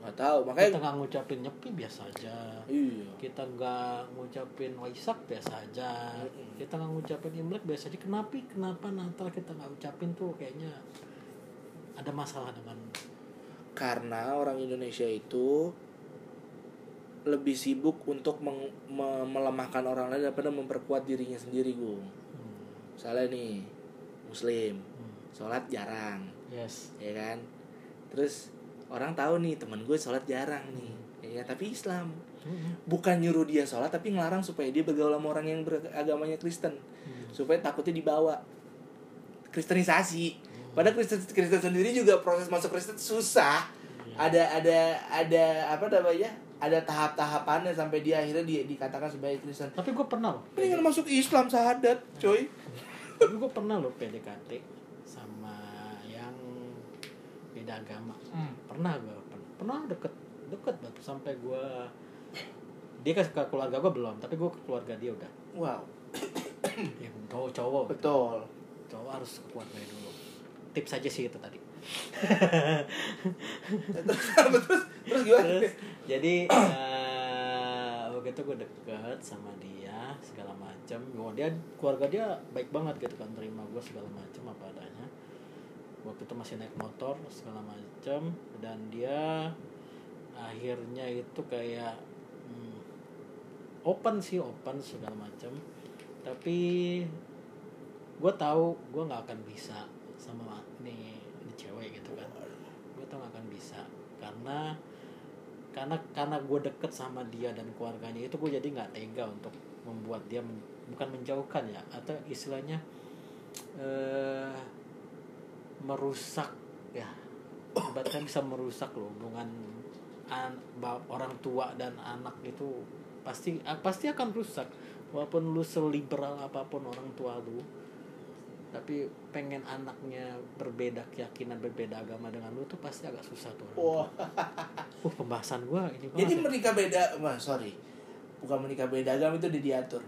nggak tahu. Kita makanya nggak ngucapin nyepi biasa aja. Iya. Kita nggak ngucapin waisak biasa aja. Mm-mm. kita nggak ngucapin imlek biasa aja. Kenapa kenapa Natal kita nggak ucapin tuh? Kayaknya ada masalah dengan karena orang Indonesia itu lebih sibuk untuk meng- me- melemahkan orang lain daripada memperkuat dirinya sendiri gung. Hmm, misalnya nih muslim hmm, sholat jarang yes. ya kan? Terus orang tahu nih temen gue sholat jarang nih ya tapi Islam. Hmm, bukan nyuruh dia sholat tapi ngelarang supaya dia bergaul sama orang yang beragamanya Kristen. Hmm. supaya takutnya dibawa. Kristenisasi. Padahal Kristen Kristen sendiri juga proses masuk Kristen susah. Iya. ada ada ada apa namanya ada tahap-tahapannya sampai dia akhirnya dia dikatakan sebagai Kristen. Tapi gue pernah loh mendingan masuk Islam sahadat coy. Tapi gue pernah loh PDKT sama yang beda agama. Pernah gue pernah pernah deket deket banget. Sampai gue dia ke, ke keluarga gue belum tapi gue ke keluarga dia udah. Wow. Yang cowok cowok betul. Cowok harus ke keluarga dulu. Tips aja sih itu tadi terus terus terus gimana? Terus jadi waktu itu gue deket sama dia segala macam oh, dia keluarga dia baik banget gitu kan terima gue segala macam apa adanya. Waktu itu masih naik motor segala macam dan dia akhirnya itu kayak hmm, open sih open segala macam tapi gue tahu gue nggak akan bisa sama nih ini cewek gitu kan gue tau gak akan bisa. Karena karena karena gue deket sama dia dan keluarganya itu gue jadi nggak tega untuk membuat dia bukan menjauhkan ya atau istilahnya eh merusak ya. Ibaratnya bisa merusak loh hubungan an- orang tua dan anak itu pasti pasti akan rusak. Walaupun lu seliberal apa pun orang tua lu tapi pengen anaknya berbeda keyakinan berbeda agama dengan lu tuh pasti agak susah tuh Wah. uh pembahasan gua ini Jadi ya. menikah beda, wah sorry, bukan menikah beda agama itu udah diatur.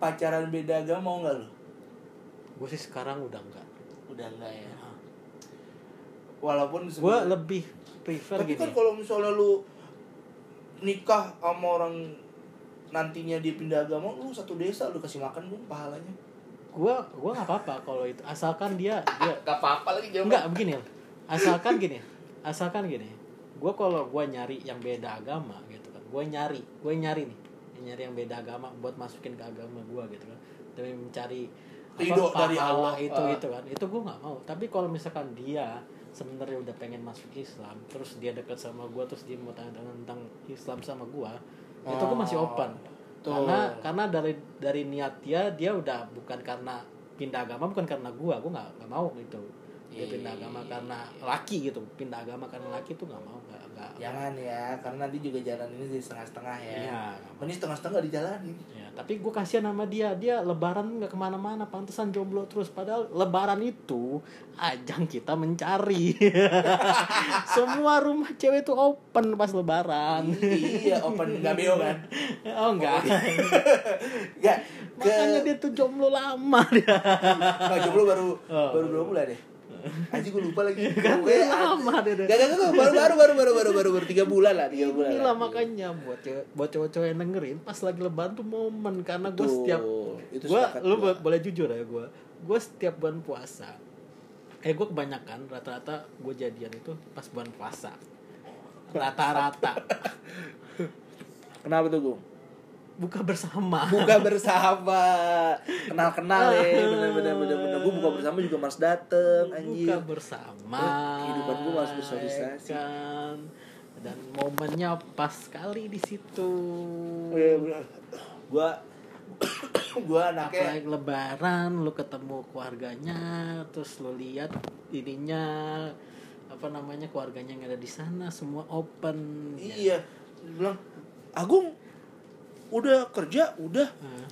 Pacaran beda agama mau nggak lo? gue sih sekarang udah enggak Udah enggak ya. Nah, Walaupun gue lebih prefer tapi gini kan kalau misalnya lu nikah sama orang nantinya dia pindah agama, lu satu desa lu kasih makan gue pahalanya. Gue gue nggak apa-apa kalau itu asalkan dia dia Gak apa-apa lagi jawab. enggak begini loh. asalkan gini asalkan gini gue kalau gue nyari yang beda agama gitu kan gue nyari gue nyari nih nyari yang beda agama buat masukin ke agama gue gitu kan demi mencari Ridho dari Allah. itu Ah. itu kan itu gue nggak mau tapi kalau misalkan dia sebenarnya udah pengen masuk Islam terus dia dekat sama gue terus dia mau tanya tentang Islam sama gue itu gue masih Oh, open tuh. karena karena dari dari niat dia dia udah bukan karena pindah agama bukan karena gue gue nggak nggak mau gitu dia pindah Iya. agama karena laki gitu pindah agama karena laki tuh nggak mau nggak nggak Jangan ya, karena nanti juga jalan ini jadi setengah-setengah ya. Iya. Mending setengah-setengah dijalanin. ya tapi gue kasihan sama dia dia lebaran nggak ke mana-mana pantesan jomblo terus padahal lebaran itu ajang kita mencari semua rumah cewek tuh open pas lebaran iya, open nggak beo kan? oh enggak Enggak. Makanya dia tuh jomblo lama dia nggak jomblo baru Oh. baru berapa bulan deh? Aji gue lupa lagi. kan Gue lama dia Gak, gak, gak, baru, baru, baru, baru, baru, baru, baru, tiga bulan lah, tiga bulan Inilah lah. makanya buat cewek buat cowok-cowok yang dengerin pas lagi lebaran tuh momen karena gue setiap gue lu boleh jujur ya gue gue setiap bulan puasa eh gue kebanyakan rata-rata gue jadian itu pas bulan puasa. Rata-rata. Kenapa tuh, Gung? Buka bersama Buka bersama, kenal-kenal ya, bener-bener, bener-bener. Gue buka bersama juga mas dateng, anjir. buka bersama Kehidupan gua harus bersosialisasi. ya kan dan momennya pas sekali di situ bener. Gua, gua anaknya apalagi lebaran lu ketemu keluarganya terus lu lihat ininya apa namanya keluarganya yang ada di sana semua open ya. iya Dia bilang Agung udah kerja udah. Nah,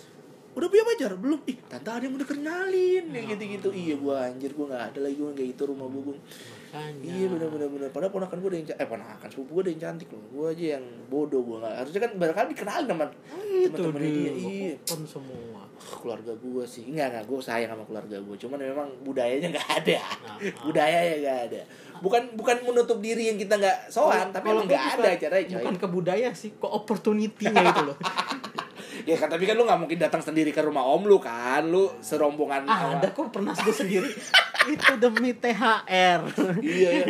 udah punya pacar? Belum. Ih tante ada yang udah kenalin. Ya gitu gitu iya gua anjir gua nggak ada lagi gua kayak gitu rumah gua Gung. Makanya. Iya bener bener bener. Padahal ponakan gua ada yang eh ponakan sepupu gua ada yang cantik loh. Gua aja yang bodoh gua nggak. Harusnya kan barangkali dikenalin sama itu teman-temannya dia iya. open semua. Keluarga gua sih. Enggak enggak gua sayang sama keluarga gua. Cuman memang budayanya nggak ada. Nah, budayanya nggak ada. Bukan bukan menutup diri yang kita nggak soan tapi Kalau gua nggak ada coy. bukan ke budaya sih ke opportunity-nya itu loh ya kan tapi kan lu nggak mungkin datang sendiri ke rumah om lu kan lu serombongan ah, sama- ada kok pernah gue sendiri. Itu demi THR iya ya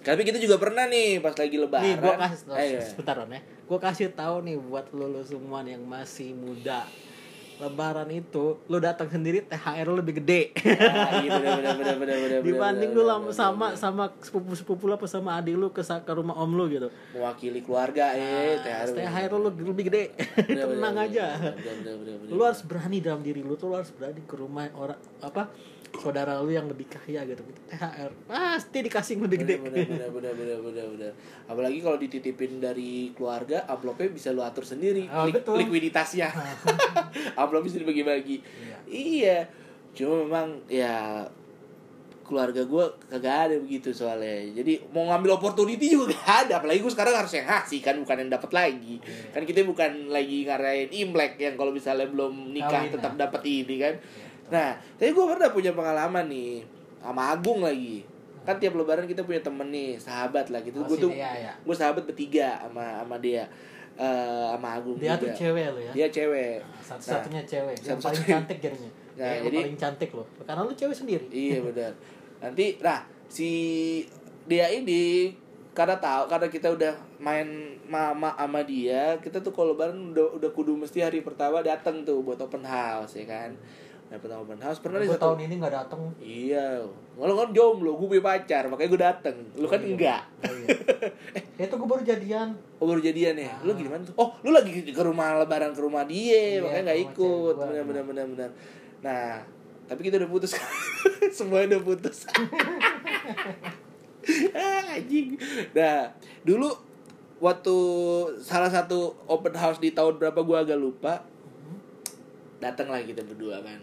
tapi kita juga pernah nih pas lagi lebaran nih gue kasih Eh, iya. sebentar ya. Gue kasih tahu nih buat lo lo semua yang masih muda lebaran itu lo datang sendiri THR lo lebih gede. Ah, iya, bener, bener, bener, bener, bener, dibanding lu lama sama bener. sama sepupu sepupu lo apa sama adik lu ke ke rumah om lu gitu. Mewakili keluarga eh Nah, THR THR lo lebih gede. Tenang bener, aja. bener, bener, bener, bener. lu harus berani dalam diri lu tuh lu harus berani ke rumah orang apa saudara lu yang lebih kaya gitu THR pasti dikasih lebih gede bener bener bener bener bener bener. Apalagi kalau dititipin dari keluarga amplopnya bisa lu atur sendiri Oh, Lik- betul. likuiditasnya. Amplop bisa dibagi-bagi. Iya. Cuma memang ya keluarga gue kagak ada begitu soalnya. Jadi mau ngambil opportunity juga gak ada. Apalagi gue sekarang harus yang ngasih kan bukan yang dapat lagi. Iya. kan kita bukan lagi ngarahin imlek yang kalau misalnya belum nikah Kawin, tetap nah. dapat ini kan nah tapi gue pernah punya pengalaman nih sama Agung lagi kan tiap lebaran kita punya temen nih sahabat lah gitu Oh, gue tuh ya? gue sahabat bertiga sama sama dia eh, sama Agung Dia juga. tuh cewek lo ya. Dia cewek. Nah, Satu-satunya cewek. Yang paling satu-satunya. cantik jadinya. Nah, eh, jadi- paling cantik lo. Karena lu cewek sendiri. Iya benar. Nanti nah si dia ini karena tahu karena kita udah main mama sama dia, kita tuh kalau bareng udah udah kudu mesti hari pertama datang tuh buat open house ya kan. Nah, pertama open house pernah Gue satu tahun ini nggak datang. Iya, kalau kan jomblo, gue punya pacar, makanya gue dateng. Lu kan Oh, iya. enggak. Oh, iya. eh, itu gue baru jadian. Oh baru jadian ya? Lu Ah. gimana tuh? Oh lu lagi ke rumah lebaran ke rumah dia, Iya, makanya rumah ikut. benar benar. Nah, tapi kita udah putus. Semuanya udah putus. ah, anjing. Nah, dulu waktu salah satu open house di tahun berapa gua agak lupa. Datang lah kita berdua kan.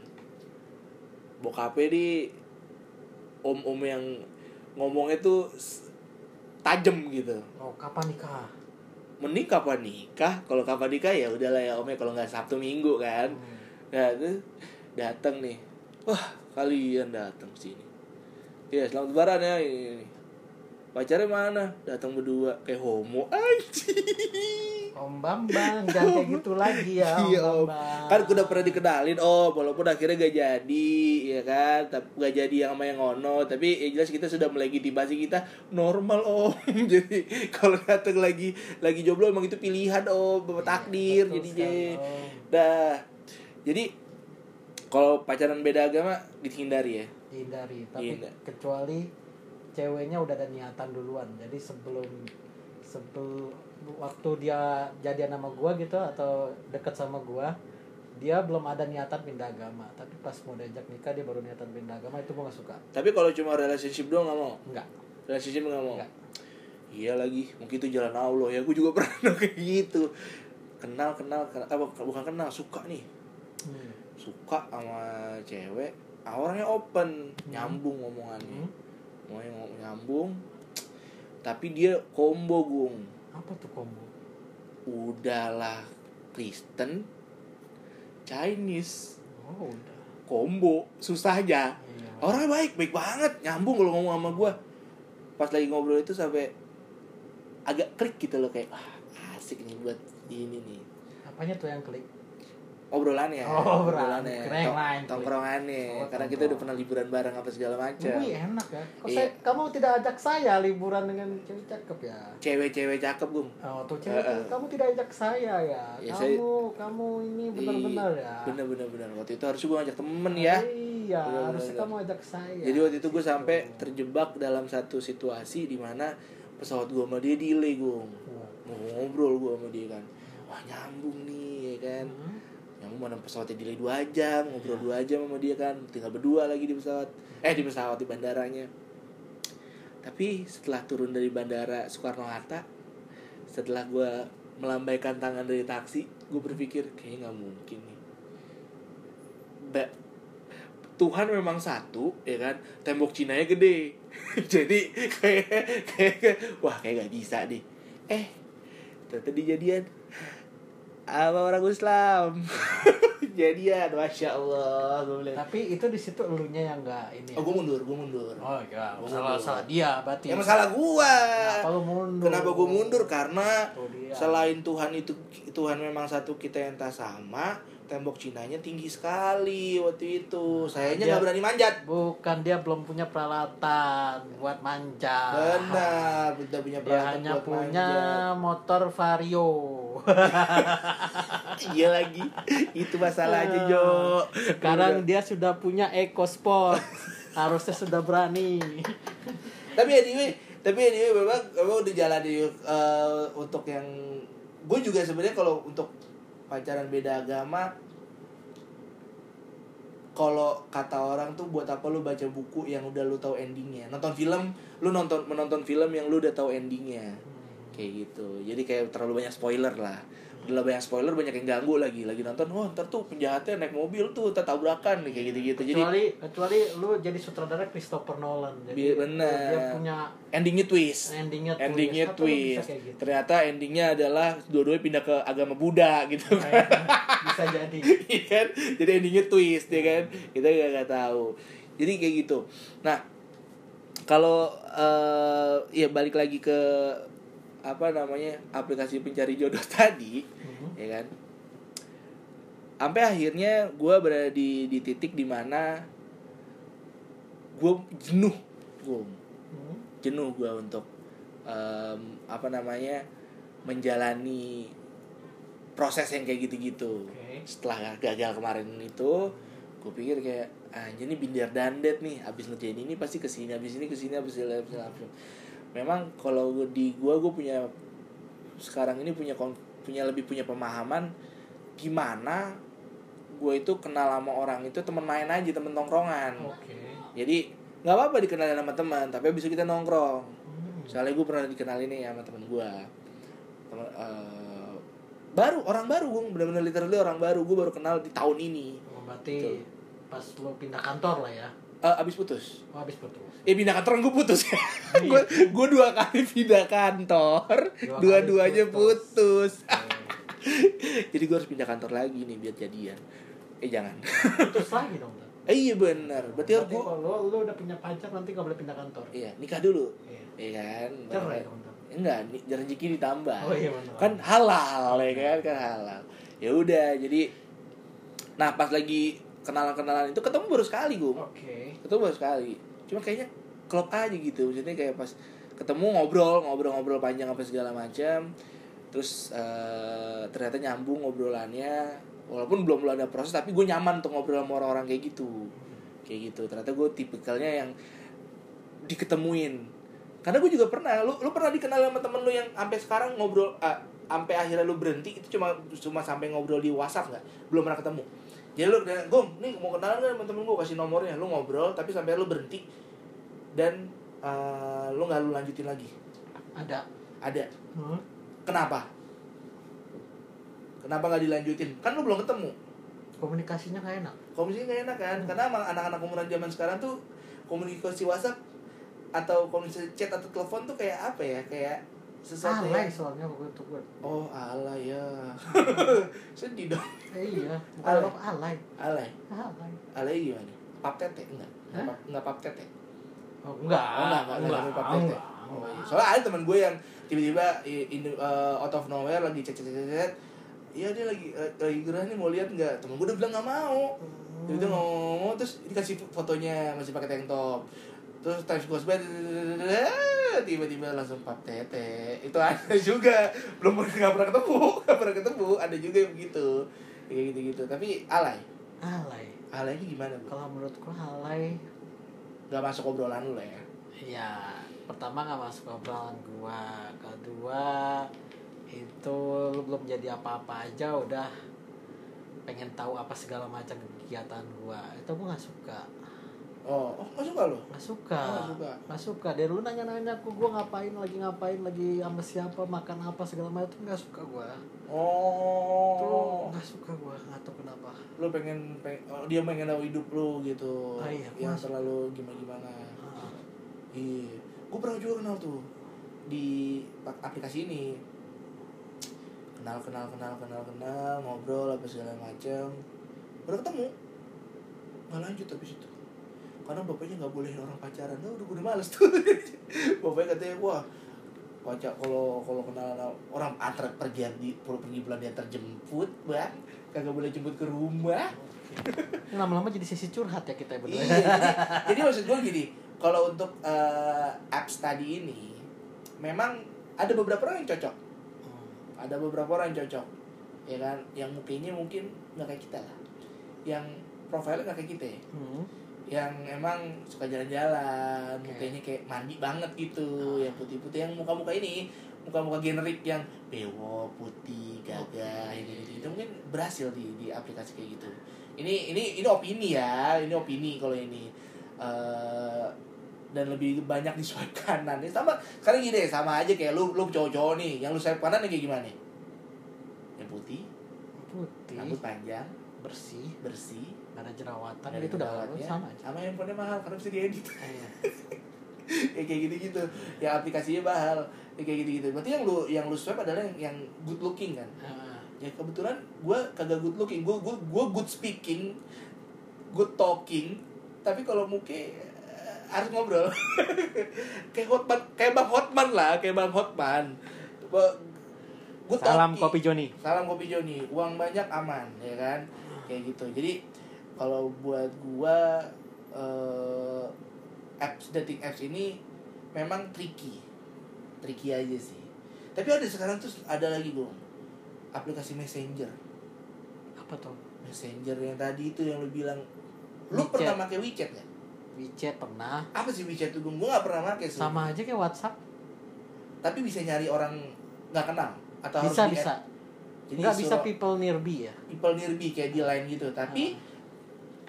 Bokapnya di om-om yang ngomongnya tuh tajem gitu. Oh, kapan nikah? mending kapan nikah? Kalau kapan nikah ya udahlah ya omnya. Kalau nggak sabtu minggu kan. Hmm. nah itu datang nih. Wah kalian datang sini ya selamat lebaran ya ini, ini. pacarnya mana? Datang berdua. Kayak homo. Anjing Om Bambang, jangan kayak gitu lagi ya Om Iya om. Bambang. Kan udah pernah dikenalin om. Walaupun akhirnya gak jadi ya kan? Tapi gak jadi yang sama yang ngono Tapi ya jelas kita sudah melegitimasi kita Normal om. Jadi kalau datang lagi Lagi jomblo emang itu pilihan om. Bapak takdir Betul sekali, Om. Dah. Jadi Kalau pacaran beda agama Dihindari ya? Hindari, tapi Hindar. kecuali ceweknya udah ada niatan duluan. Jadi sebelum sebelum waktu dia jadian sama gua gitu atau deket sama gua, dia belum ada niatan pindah agama. Tapi pas mau diajak nikah dia baru niatan pindah agama itu gua gak suka. Tapi kalau cuma relationship doang gak mau Enggak. Relationship gak mau Enggak. Iya lagi, mungkin itu jalan Allah ya. Gue juga pernah kayak gitu. Kenal, kenal, kenal apa bukan kenal, suka nih. Hmm. Suka sama cewek, ah, orangnya open, nyambung ngomongannya. Hmm. Ngomong nyambung. Tapi dia combo, Gung. Apa tuh combo? Udahlah Kristen, Chinese, Oh, udah. combo, susah aja. Iya. Orangnya baik, baik banget, nyambung kalau ngomong sama gua. Pas lagi ngobrol itu sampai agak klik gitu loh kayak ah, asik nih buat ini nih. Apanya tuh yang klik? Obrolannya Oh, obrolan. Keren Tong- tongkrongannya Oh, karena kita udah pernah liburan bareng apa segala macam Wih, enak ya. Kok Iya. saya, kamu tidak ajak saya liburan dengan cewek cakep ya? cewek-cewek cakep gum Oh, tuh cewek, Heeh. kamu tidak ajak saya ya. Ya, kamu, saya- kamu ini benar-benar ya. bener bener waktu itu harus gue ngajak temen ya Iya, Benar, harusnya benar. kamu ajak saya. jadi waktu itu gue Situ. sampai terjebak dalam satu situasi di mana pesawat gue sama dia delay gue Oh. ngobrol gue sama dia kan wah nyambung nih ya kan Hmm. Mana pesawatnya delay dua jam ngobrol dua jam sama dia kan. Tinggal berdua lagi di pesawat. Eh di pesawat di bandaranya. Tapi setelah turun dari bandara Soekarno Hatta setelah gue melambaikan tangan dari taksi gue berpikir kayaknya nggak mungkin nih. Ba- Tuhan memang satu ya kan? Tembok Cina nya gede. Jadi kayak kayak wah kayak gak bisa nih eh ternyata dijadian apa orang Islam jadian masya Allah gue bilang Tapi itu di situ elunya yang enggak ini. ya? oh gue mundur gue mundur Oh iya, Gua salah mundur. salah dia berarti. ya masalah gua Kenapa lu mundur? kenapa gue mundur karena dia. selain Tuhan itu Tuhan memang satu kita yang tak sama tembok Cinanya tinggi sekali waktu itu sayanya Dia- nggak berani manjat Bukan dia belum punya peralatan buat manjat. benar kita punya Dia peralatan hanya buat punya manjat. motor Vario. iya lagi. Itu masalahnya Jo. Sekarang dia sudah punya EcoSport. Harusnya sudah berani. tapi anyway tapi anyway memang memang udah jalan di eh, untuk yang gue juga sebenarnya kalau untuk pacaran beda agama kalau kata orang tuh buat apa lu baca buku yang udah lu tahu endingnya? Nonton film lu nonton menonton film yang lu udah tahu endingnya kayak gitu. Jadi kayak terlalu banyak spoiler lah. Udah banyak spoiler banyak yang ganggu lagi. Lagi nonton oh ntar tuh penjahatnya naik mobil tuh ntar tabrakan nih kayak gitu gitu jadi Kecuali kecuali lu jadi sutradara Christopher Nolan. Jadi bener. dia punya endingnya twist. endingnya twist. endingnya twist. gitu? ternyata endingnya adalah dua-duanya pindah ke agama Buddha gitu kan. Kayak- bisa jadi. Iya kan? Jadi endingnya twist ya kan? Kita nggak nggak tahu. Jadi kayak gitu. Nah kalau eh ya balik lagi ke apa namanya aplikasi pencari jodoh tadi Mhm. ya kan sampai akhirnya gue berada di di titik di mana gue jenuh gue Mhm. jenuh gue untuk em, apa namanya menjalani proses yang kayak gitu-gitu Oke. setelah gagal kemarin itu gue pikir kayak anjir ini binder dandet nih abis ngerjain ini pasti ke sini abis ini ke sini abis ini abis ini abis ini." Memang kalau di gue gue punya sekarang ini punya punya lebih punya pemahaman gimana gue itu kenal sama orang itu temen main aja temen tongkrongan Oke. jadi nggak apa-apa dikenalin sama teman tapi abis itu kita nongkrong Hmm. soalnya gue pernah dikenalin nih sama temen gue temen eh, baru orang baru gue bener-bener literally orang baru gue baru kenal di tahun ini Oh, berarti Betul. pas lo pindah kantor lah ya. Eh, abis putus Oh, habis putus. eh pindah kantor gue putus Iya. gue gue dua kali pindah kantor Dua dua-duanya putus. putus jadi gue harus pindah kantor lagi nih biar jadian eh jangan Putus lagi dong. Eh iya bener berarti Berarti gue kalau lo, lo udah punya pacar nanti gak boleh pindah kantor. iya nikah dulu Iya. iya kan Cerai dong. Enggak nih rezeki ditambah Oh iya benar. kan halal ya kan kan halal ya udah jadi nah pas lagi kenalan-kenalan itu ketemu baru sekali gue Oke. ketemu baru sekali. Cuma kayaknya klop aja gitu. Maksudnya kayak pas ketemu ngobrol ngobrol-ngobrol panjang apa segala macam. Terus eh, ternyata nyambung ngobrolannya. Walaupun belum belum ada proses tapi gue nyaman untuk ngobrol sama orang-orang kayak gitu. Kayak gitu. Ternyata gue tipikalnya yang diketemuin. Karena gue juga pernah lu lu pernah dikenal sama temen lu yang sampai sekarang ngobrol ah, sampai akhirnya lu berhenti itu cuma cuma sampai ngobrol di WhatsApp nggak? Belum pernah ketemu jadi lu gom nih mau kenalan nggak sama temen gue kasih nomornya. Lu ngobrol tapi sampai lu berhenti. Dan eh, lu nggak lu lanjutin lagi. Ada. ada. Hmm. kenapa? Kenapa nggak dilanjutin? Kan lu belum ketemu. Komunikasinya gak enak. komunikasi nggak enak kan? Karena emang anak-anak umuran zaman sekarang tuh komunikasi WhatsApp atau komunikasi chat atau telepon tuh kayak apa ya? Kayak sesuatu Alay yang soalnya itu gue. oh alay ya sedih dong Eh, iya. Bukan Alay. lo alay. alay Alay. alay gimana pap tete enggak Hah? Nggak pap- tete Oh, enggak. oh enggak enggak enggak sampai pap tete enggak, Oh, iya. enggak. soalnya ada teman gue yang tiba-tiba in, uh, out of nowhere lagi chat chat Iya dia lagi lagi gerah nih mau lihat nggak temen gue udah bilang nggak mau Hmm. Jadi dia ngomong terus dikasih fotonya masih pakai tank top. Terus times goes by tiba-tiba langsung pap tete. Itu ada juga. Belum pernah nggak pernah ketemu, nggak pernah ketemu. Ada juga yang begitu. Kayak gitu-gitu. Tapi alay. Alay. Alay ini gimana, Bu? Kalau menurutku alay Gak masuk obrolan lu lah ya. ya pertama nggak masuk obrolan gua kedua itu lu belum jadi apa-apa aja udah pengen tahu apa segala macam kegiatan gua itu gua nggak suka Oh, oh nggak suka lo? nggak suka Oh, nggak suka. nggak suka dari lu nanya-nanya aku gua ngapain lagi ngapain lagi sama siapa makan apa segala macam nggak suka gua tuh Oh. nggak suka gua nggak tahu kenapa Lu pengen, pengen oh, dia pengen tahu hidup lu gitu. Ah, iya, yang masuk. terlalu gimana-gimana. Ah, Iya, gue pernah juga kenal tuh di aplikasi ini. Kenal, kenal, kenal, kenal, kenal, ngobrol apa segala macam. Udah ketemu, nggak lanjut habis itu. Karena bapaknya nggak boleh orang pacaran. Nah, udah udah males tuh. bapaknya katanya wah pacar kalau kalau kenal orang antar pergi di pergi bulan dia terjemput bang kagak boleh jemput ke rumah lama-lama jadi sisi curhat ya kita berdua Iya, jadi, jadi maksud gue gini, kalau untuk eh, apps tadi ini, memang ada beberapa orang yang cocok, Hmm. ada beberapa orang yang cocok, ya kan, yang mukanya mungkin nggak kayak kita lah, yang profilnya nggak kayak kita, ya. Hmm. Yang emang suka jalan-jalan, Oke. mukanya kayak mandi banget gitu, yang putih-putih, yang muka-muka ini, muka-muka generik yang bewo, putih, gagah, yang gitu, itu mungkin berhasil di di aplikasi kayak gitu. Ini ini ini opini ya, ini opini kalau ini. Eh dan lebih banyak di swipe kanan. Ini sama sekarang gini deh, sama aja kayak lu lu cowok-cowok nih, yang lu swipe kanan kayak gimana? Yang putih, putih. Rambut panjang, bersih. Bersih, nggak ada jerawatan ada itu udah sama aja. Sama handphonenya mahal karena bisa diedit. Iya. ya kayak gitu-gitu. Ya aplikasinya mahal. Ya kayak gitu-gitu. Berarti yang lu yang lu swipe adalah yang, yang good looking kan? Ah, ya kebetulan gue kagak good looking. Gue gue gue good speaking good talking. Tapi kalau muke eh, harus ngobrol. Kayak hotman kayak bang hotman lah kayak bang hotman. Gue Salam kopi Joni. salam kopi Joni. Uang banyak aman ya kan? Kayak gitu. Jadi kalau buat gua eh, apps dating apps ini memang tricky tricky aja sih tapi ada sekarang tuh ada lagi gua aplikasi messenger Apa tuh? messenger yang tadi itu yang lu bilang lu WeChat. pernah pakai WeChat ya WeChat pernah. apa sih WeChat tuh gua nggak pernah pakai Sama aja kayak WhatsApp. tapi bisa nyari orang nggak kenal atau Bisa harus bisa. jadi Nggak bisa people nearby ya. people nearby kayak di line gitu tapi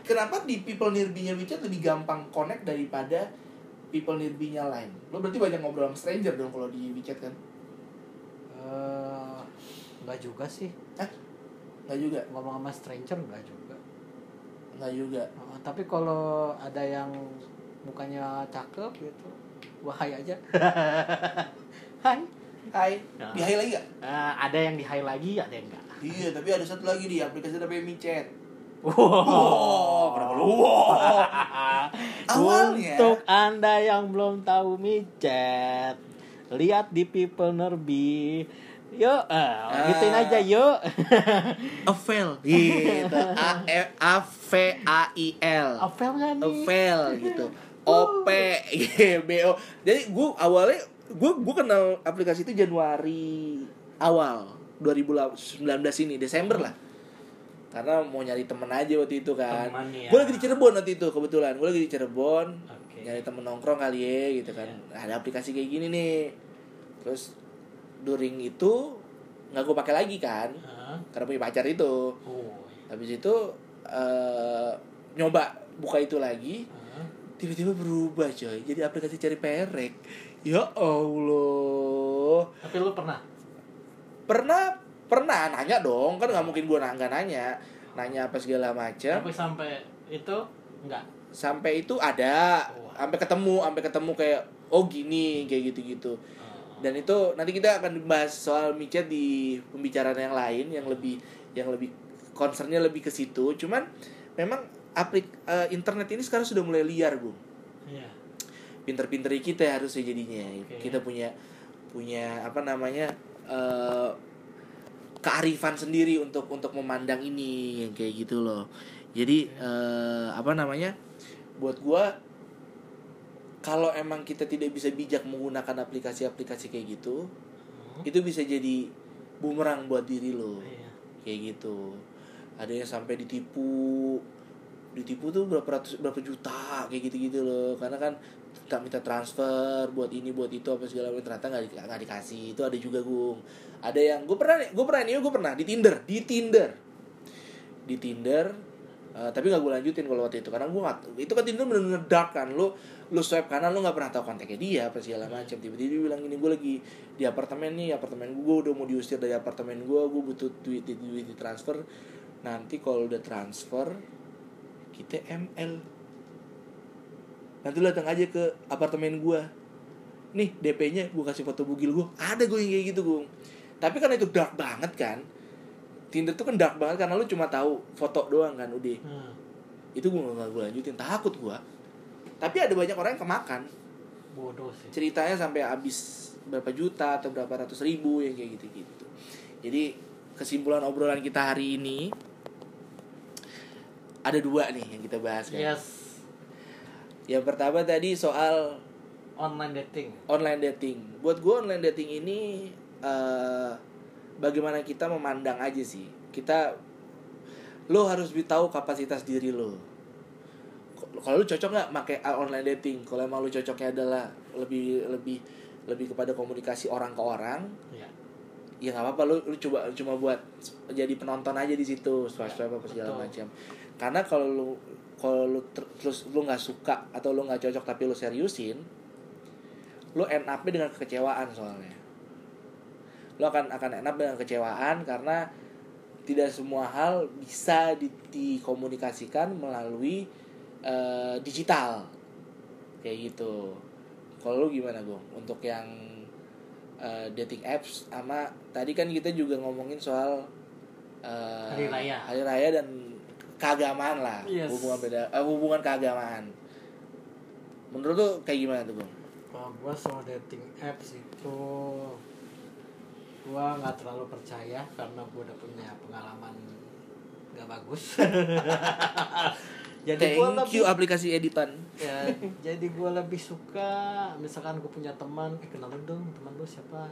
kenapa di people nearby-nya WeChat lebih gampang connect daripada people nearby-nya line lo berarti banyak ngobrol sama stranger dong kalau di WeChat kan Eh, nggak juga sih. nggak juga Ngomong sama stranger nggak juga. nggak juga Eh, tapi kalau ada yang mukanya cakep gitu, wah hai aja. hai. Hai Nah. di hi lagi gak? Eh, ada yang di hai lagi, ada yang enggak. iya tapi ada satu lagi di aplikasi namanya WeChat Wow. wow. Lu? Wow. Awalnya- Untuk Anda yang belum tahu micet, lihat di People Nerbi. Yuk, eh, gituin aja yuk. Avail gitu. A E A V A I L. Nggak nih? Ovel gitu. O P G B O. Jadi gue awalnya gue gue kenal aplikasi itu Januari awal 2019 ini Desember lah karena mau nyari temen aja waktu itu kan. Ya. gue lagi di Cirebon waktu itu kebetulan. Gue lagi di Cirebon. Oke. nyari temen nongkrong kali ya gitu kan. Ada aplikasi kayak gini nih. Terus during itu nggak gue pakai lagi kan. Hah? karena punya pacar itu. Oh. habis itu eh, nyoba buka itu lagi. Tiba-tiba berubah coy. Jadi aplikasi cari perek. Ya allah. Tapi lu pernah? pernah pernah nanya dong kan nggak mungkin gue nggak nanya nanya apa segala macam Tapi sampai itu enggak. sampai itu ada Wah. sampai ketemu sampai ketemu kayak oh gini kayak gitu-gitu dan itu nanti kita akan bahas soal micet di pembicaraan yang lain yang lebih yang lebih concernnya lebih ke situ cuman memang aplik eh, internet ini sekarang sudah mulai liar bu Iya. pinter-pinter kita harusnya jadinya Oke. kita punya punya apa namanya eh, kearifan sendiri untuk untuk memandang ini yang kayak gitu loh. Jadi eh, apa namanya? Buat gua kalau emang kita tidak bisa bijak menggunakan aplikasi-aplikasi kayak gitu Hmm. itu bisa jadi bumerang buat diri lo. Iya. kayak gitu. Ada yang sampai ditipu. Ditipu tuh berapa ratus berapa juta kayak gitu gitu loh. Karena kan tak minta transfer buat ini buat itu apa segala macam. Ternyata nggak di, nggak dikasih. Itu ada juga gung. Ada yang gue pernah gue pernah nih gue pernah di tinder di tinder. Di tinder eh, tapi nggak gue lanjutin kalau waktu itu. Karena gue nggak itu kan tinder bener-bener dark kan. Lo lo swipe kanan lo nggak pernah tahu kontaknya dia apa segala macam. Tiba-tiba dia bilang ini gue lagi di apartemen nih apartemen gue udah mau diusir dari apartemen gue gue butuh duit, duit di transfer. Nanti kalau udah transfer kita ML nanti lu datang aja ke apartemen gue nih DP-nya gue kasih foto bugil gue ada gue yang kayak gitu gue tapi karena itu dark banget kan Tinder tuh kan dark banget karena lu cuma tahu foto doang kan udah Hmm. itu gue gak gue lanjutin. Takut gue tapi ada banyak orang yang kemakan. Bodoh sih. ceritanya sampai habis berapa juta atau berapa ratus ribu yang kayak gitu gitu jadi kesimpulan obrolan kita hari ini ada dua nih yang kita bahas kan. Yes. Yang pertama tadi soal Online dating. online dating buat gue online dating ini eh bagaimana kita memandang aja sih kita lo harus tahu kapasitas diri lo kalau lu cocok nggak pakai online dating kalau emang lu cocoknya adalah lebih lebih lebih kepada komunikasi orang ke orang Iya. Ya nggak apa-apa lu, lu coba cuma buat jadi penonton aja di situ swipe apa segala macam. Karena kalau lu kalau lu ter- terus lu nggak suka atau lu nggak cocok tapi lu seriusin lu end up dengan kekecewaan soalnya. Lu akan akan end up dengan kekecewaan karena tidak semua hal bisa di- dikomunikasikan melalui eh, digital. Kayak gitu. Kalau lu gimana gue untuk yang eh, dating apps sama tadi kan kita juga ngomongin soal eh, Hari raya. hari raya dan keagamaan lah Yes. hubungan beda eh, hubungan keagamaan menurut lu kayak gimana tuh bang Kalau gua soal dating apps itu gua nggak terlalu percaya karena gua udah punya pengalaman nggak bagus jadi Thank gua lebih you aplikasi editan. ya jadi gua lebih suka misalkan gua punya teman eh kenalin dong teman lu siapa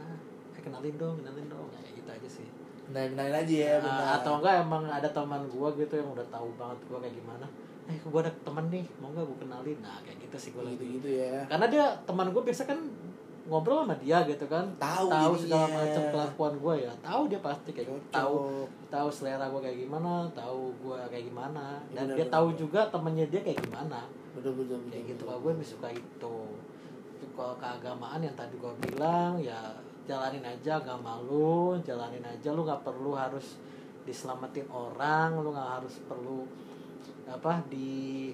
eh kenalin dong kenalin dong ya gitu aja sih Nah, kenalin aja ya, Nah, benar. atau enggak emang ada teman gua gitu yang udah tahu banget gua kayak gimana eh gua ada teman nih mau nggak gua kenalin nah kayak gitu sih gua lebih gitu-gitu ya. karena dia teman gue biasa kan ngobrol sama dia gitu kan. Tahu tahu segala macam kelakuan gue ya. Tahu dia pasti kayak gitu. Cocok. tahu tahu selera gue kayak gimana tahu gue kayak gimana. Dan Benar, dia tahu juga temennya dia kayak gimana. Betul betul betul. kayak gitu. kalau gue lebih suka itu. Kalau keagamaan yang tadi gue bilang ya jalanin aja agama lu jalanin aja. Lu nggak perlu harus diselamatin orang lu nggak harus perlu apa di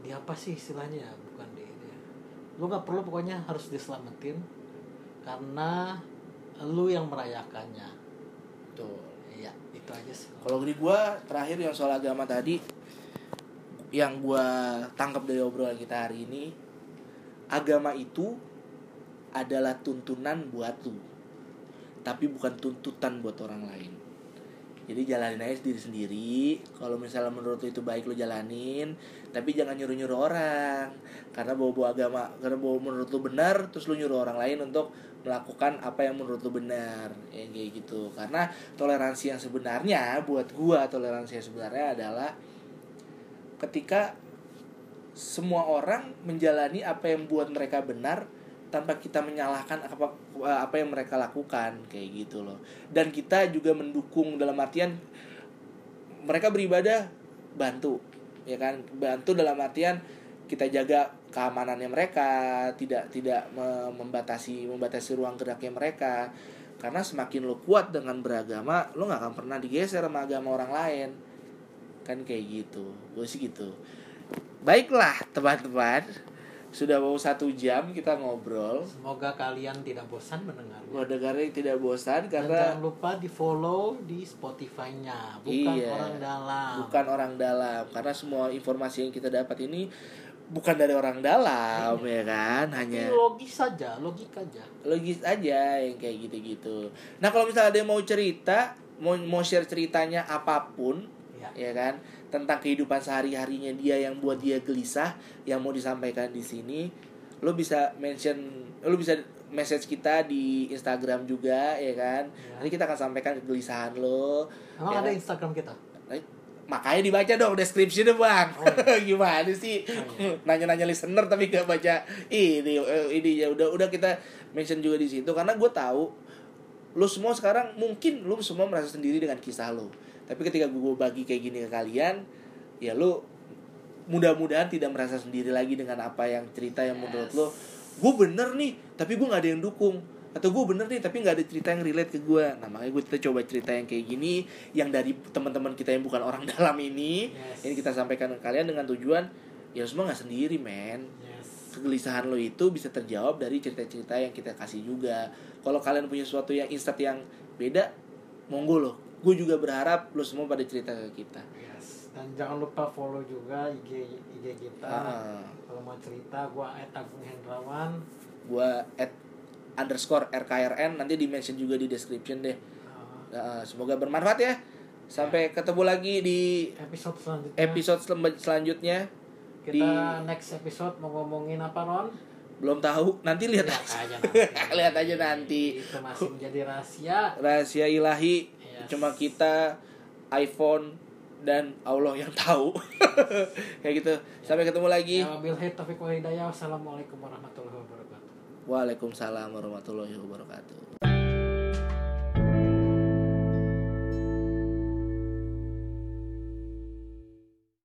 di apa sih istilahnya ya bukan di ini. Lu nggak perlu pokoknya harus diselamatin karena lu yang merayakannya. Betul. iya itu aja sih. Kalau dari gua terakhir yang soal agama tadi yang gua tangkap dari obrolan kita hari ini agama itu adalah tuntunan buat lu tapi bukan tuntutan buat orang lain jadi jalanin aja sendiri sendiri. Kalau misalnya menurut lu itu baik lu jalanin tapi jangan nyuruh nyuruh orang. Karena bawa bawa agama karena bawa menurut lu benar terus lu nyuruh orang lain untuk melakukan apa yang menurut lu benar. Ya kayak gitu. Karena toleransi yang sebenarnya buat gua toleransi yang sebenarnya adalah ketika semua orang menjalani apa yang buat mereka benar tanpa kita menyalahkan apa apa yang mereka lakukan kayak gitu loh. Dan kita juga mendukung dalam artian mereka beribadah bantu ya kan? Bantu dalam artian kita jaga keamanannya mereka tidak tidak me- membatasi membatasi ruang geraknya mereka. Karena semakin lo kuat dengan beragama lo nggak akan pernah digeser sama agama orang lain. Kan kayak gitu. Gue sih gitu. Baiklah teman-teman sudah mau satu jam kita ngobrol semoga kalian tidak bosan mendengarnya gue dengarnya tidak bosan Dan karena jangan lupa di follow di Spotify-nya, bukan Iya. orang dalam. bukan orang dalam karena semua informasi yang kita dapat ini bukan dari orang dalam ya kan Ini hanya logis saja, logika aja. logis aja yang kayak gitu-gitu nah kalau misalnya ada yang mau cerita mau mau share ceritanya apa pun Ya. ya kan tentang kehidupan sehari harinya dia yang buat dia gelisah yang mau disampaikan di sini lo bisa mention lo bisa message kita di Instagram juga ya kan Ya. nanti kita akan sampaikan kegelisahan lo Emang Ya ada kan? Instagram kita? Eh, makanya dibaca dong descriptionnya bang Oh, gimana sih Oh, iya. nanya-nanya listener tapi gak baca ini eh, ini ya udah udah kita mention juga di situ karena gue tahu lo semua sekarang mungkin lo semua merasa sendiri dengan kisah lo tapi ketika gue bagi kayak gini ke kalian ya lo mudah-mudahan tidak merasa sendiri lagi dengan apa yang cerita yang menurut lo gue bener nih tapi gue nggak ada yang dukung. Atau gue bener nih tapi nggak ada cerita yang relate ke gue nah makanya gue kita coba cerita yang kayak gini yang dari teman-teman kita yang bukan orang dalam ini. Yes. ini kita sampaikan ke kalian dengan tujuan ya lo semua nggak sendiri men. Yes. kegelisahan lo itu bisa terjawab dari cerita-cerita yang kita kasih juga. Kalau kalian punya sesuatu yang instant yang beda monggo loh gue juga berharap lo semua pada cerita ke kita Yes. Dan jangan lupa follow juga IG IG kita. Ah, Kalau mau cerita, gua Agung Hendrawan. gue at underscore rkrn nanti di mention juga di description deh Uh, Nah, semoga bermanfaat ya sampai ketemu lagi di episode selanjutnya. episode selem- selanjutnya kita di- next episode mau ngomongin apa Ron? belum tahu nanti lihat Lihat aja aja nanti. lihat aja nanti Itu masih menjadi rahasia. rahasia ilahi Yes. cuma kita iPhone dan Allah yang tahu kayak gitu sampai ketemu lagi Ya, wal hidayah. Wassalamualaikum warahmatullahi wabarakatuh. Waalaikumsalam warahmatullahi wabarakatuh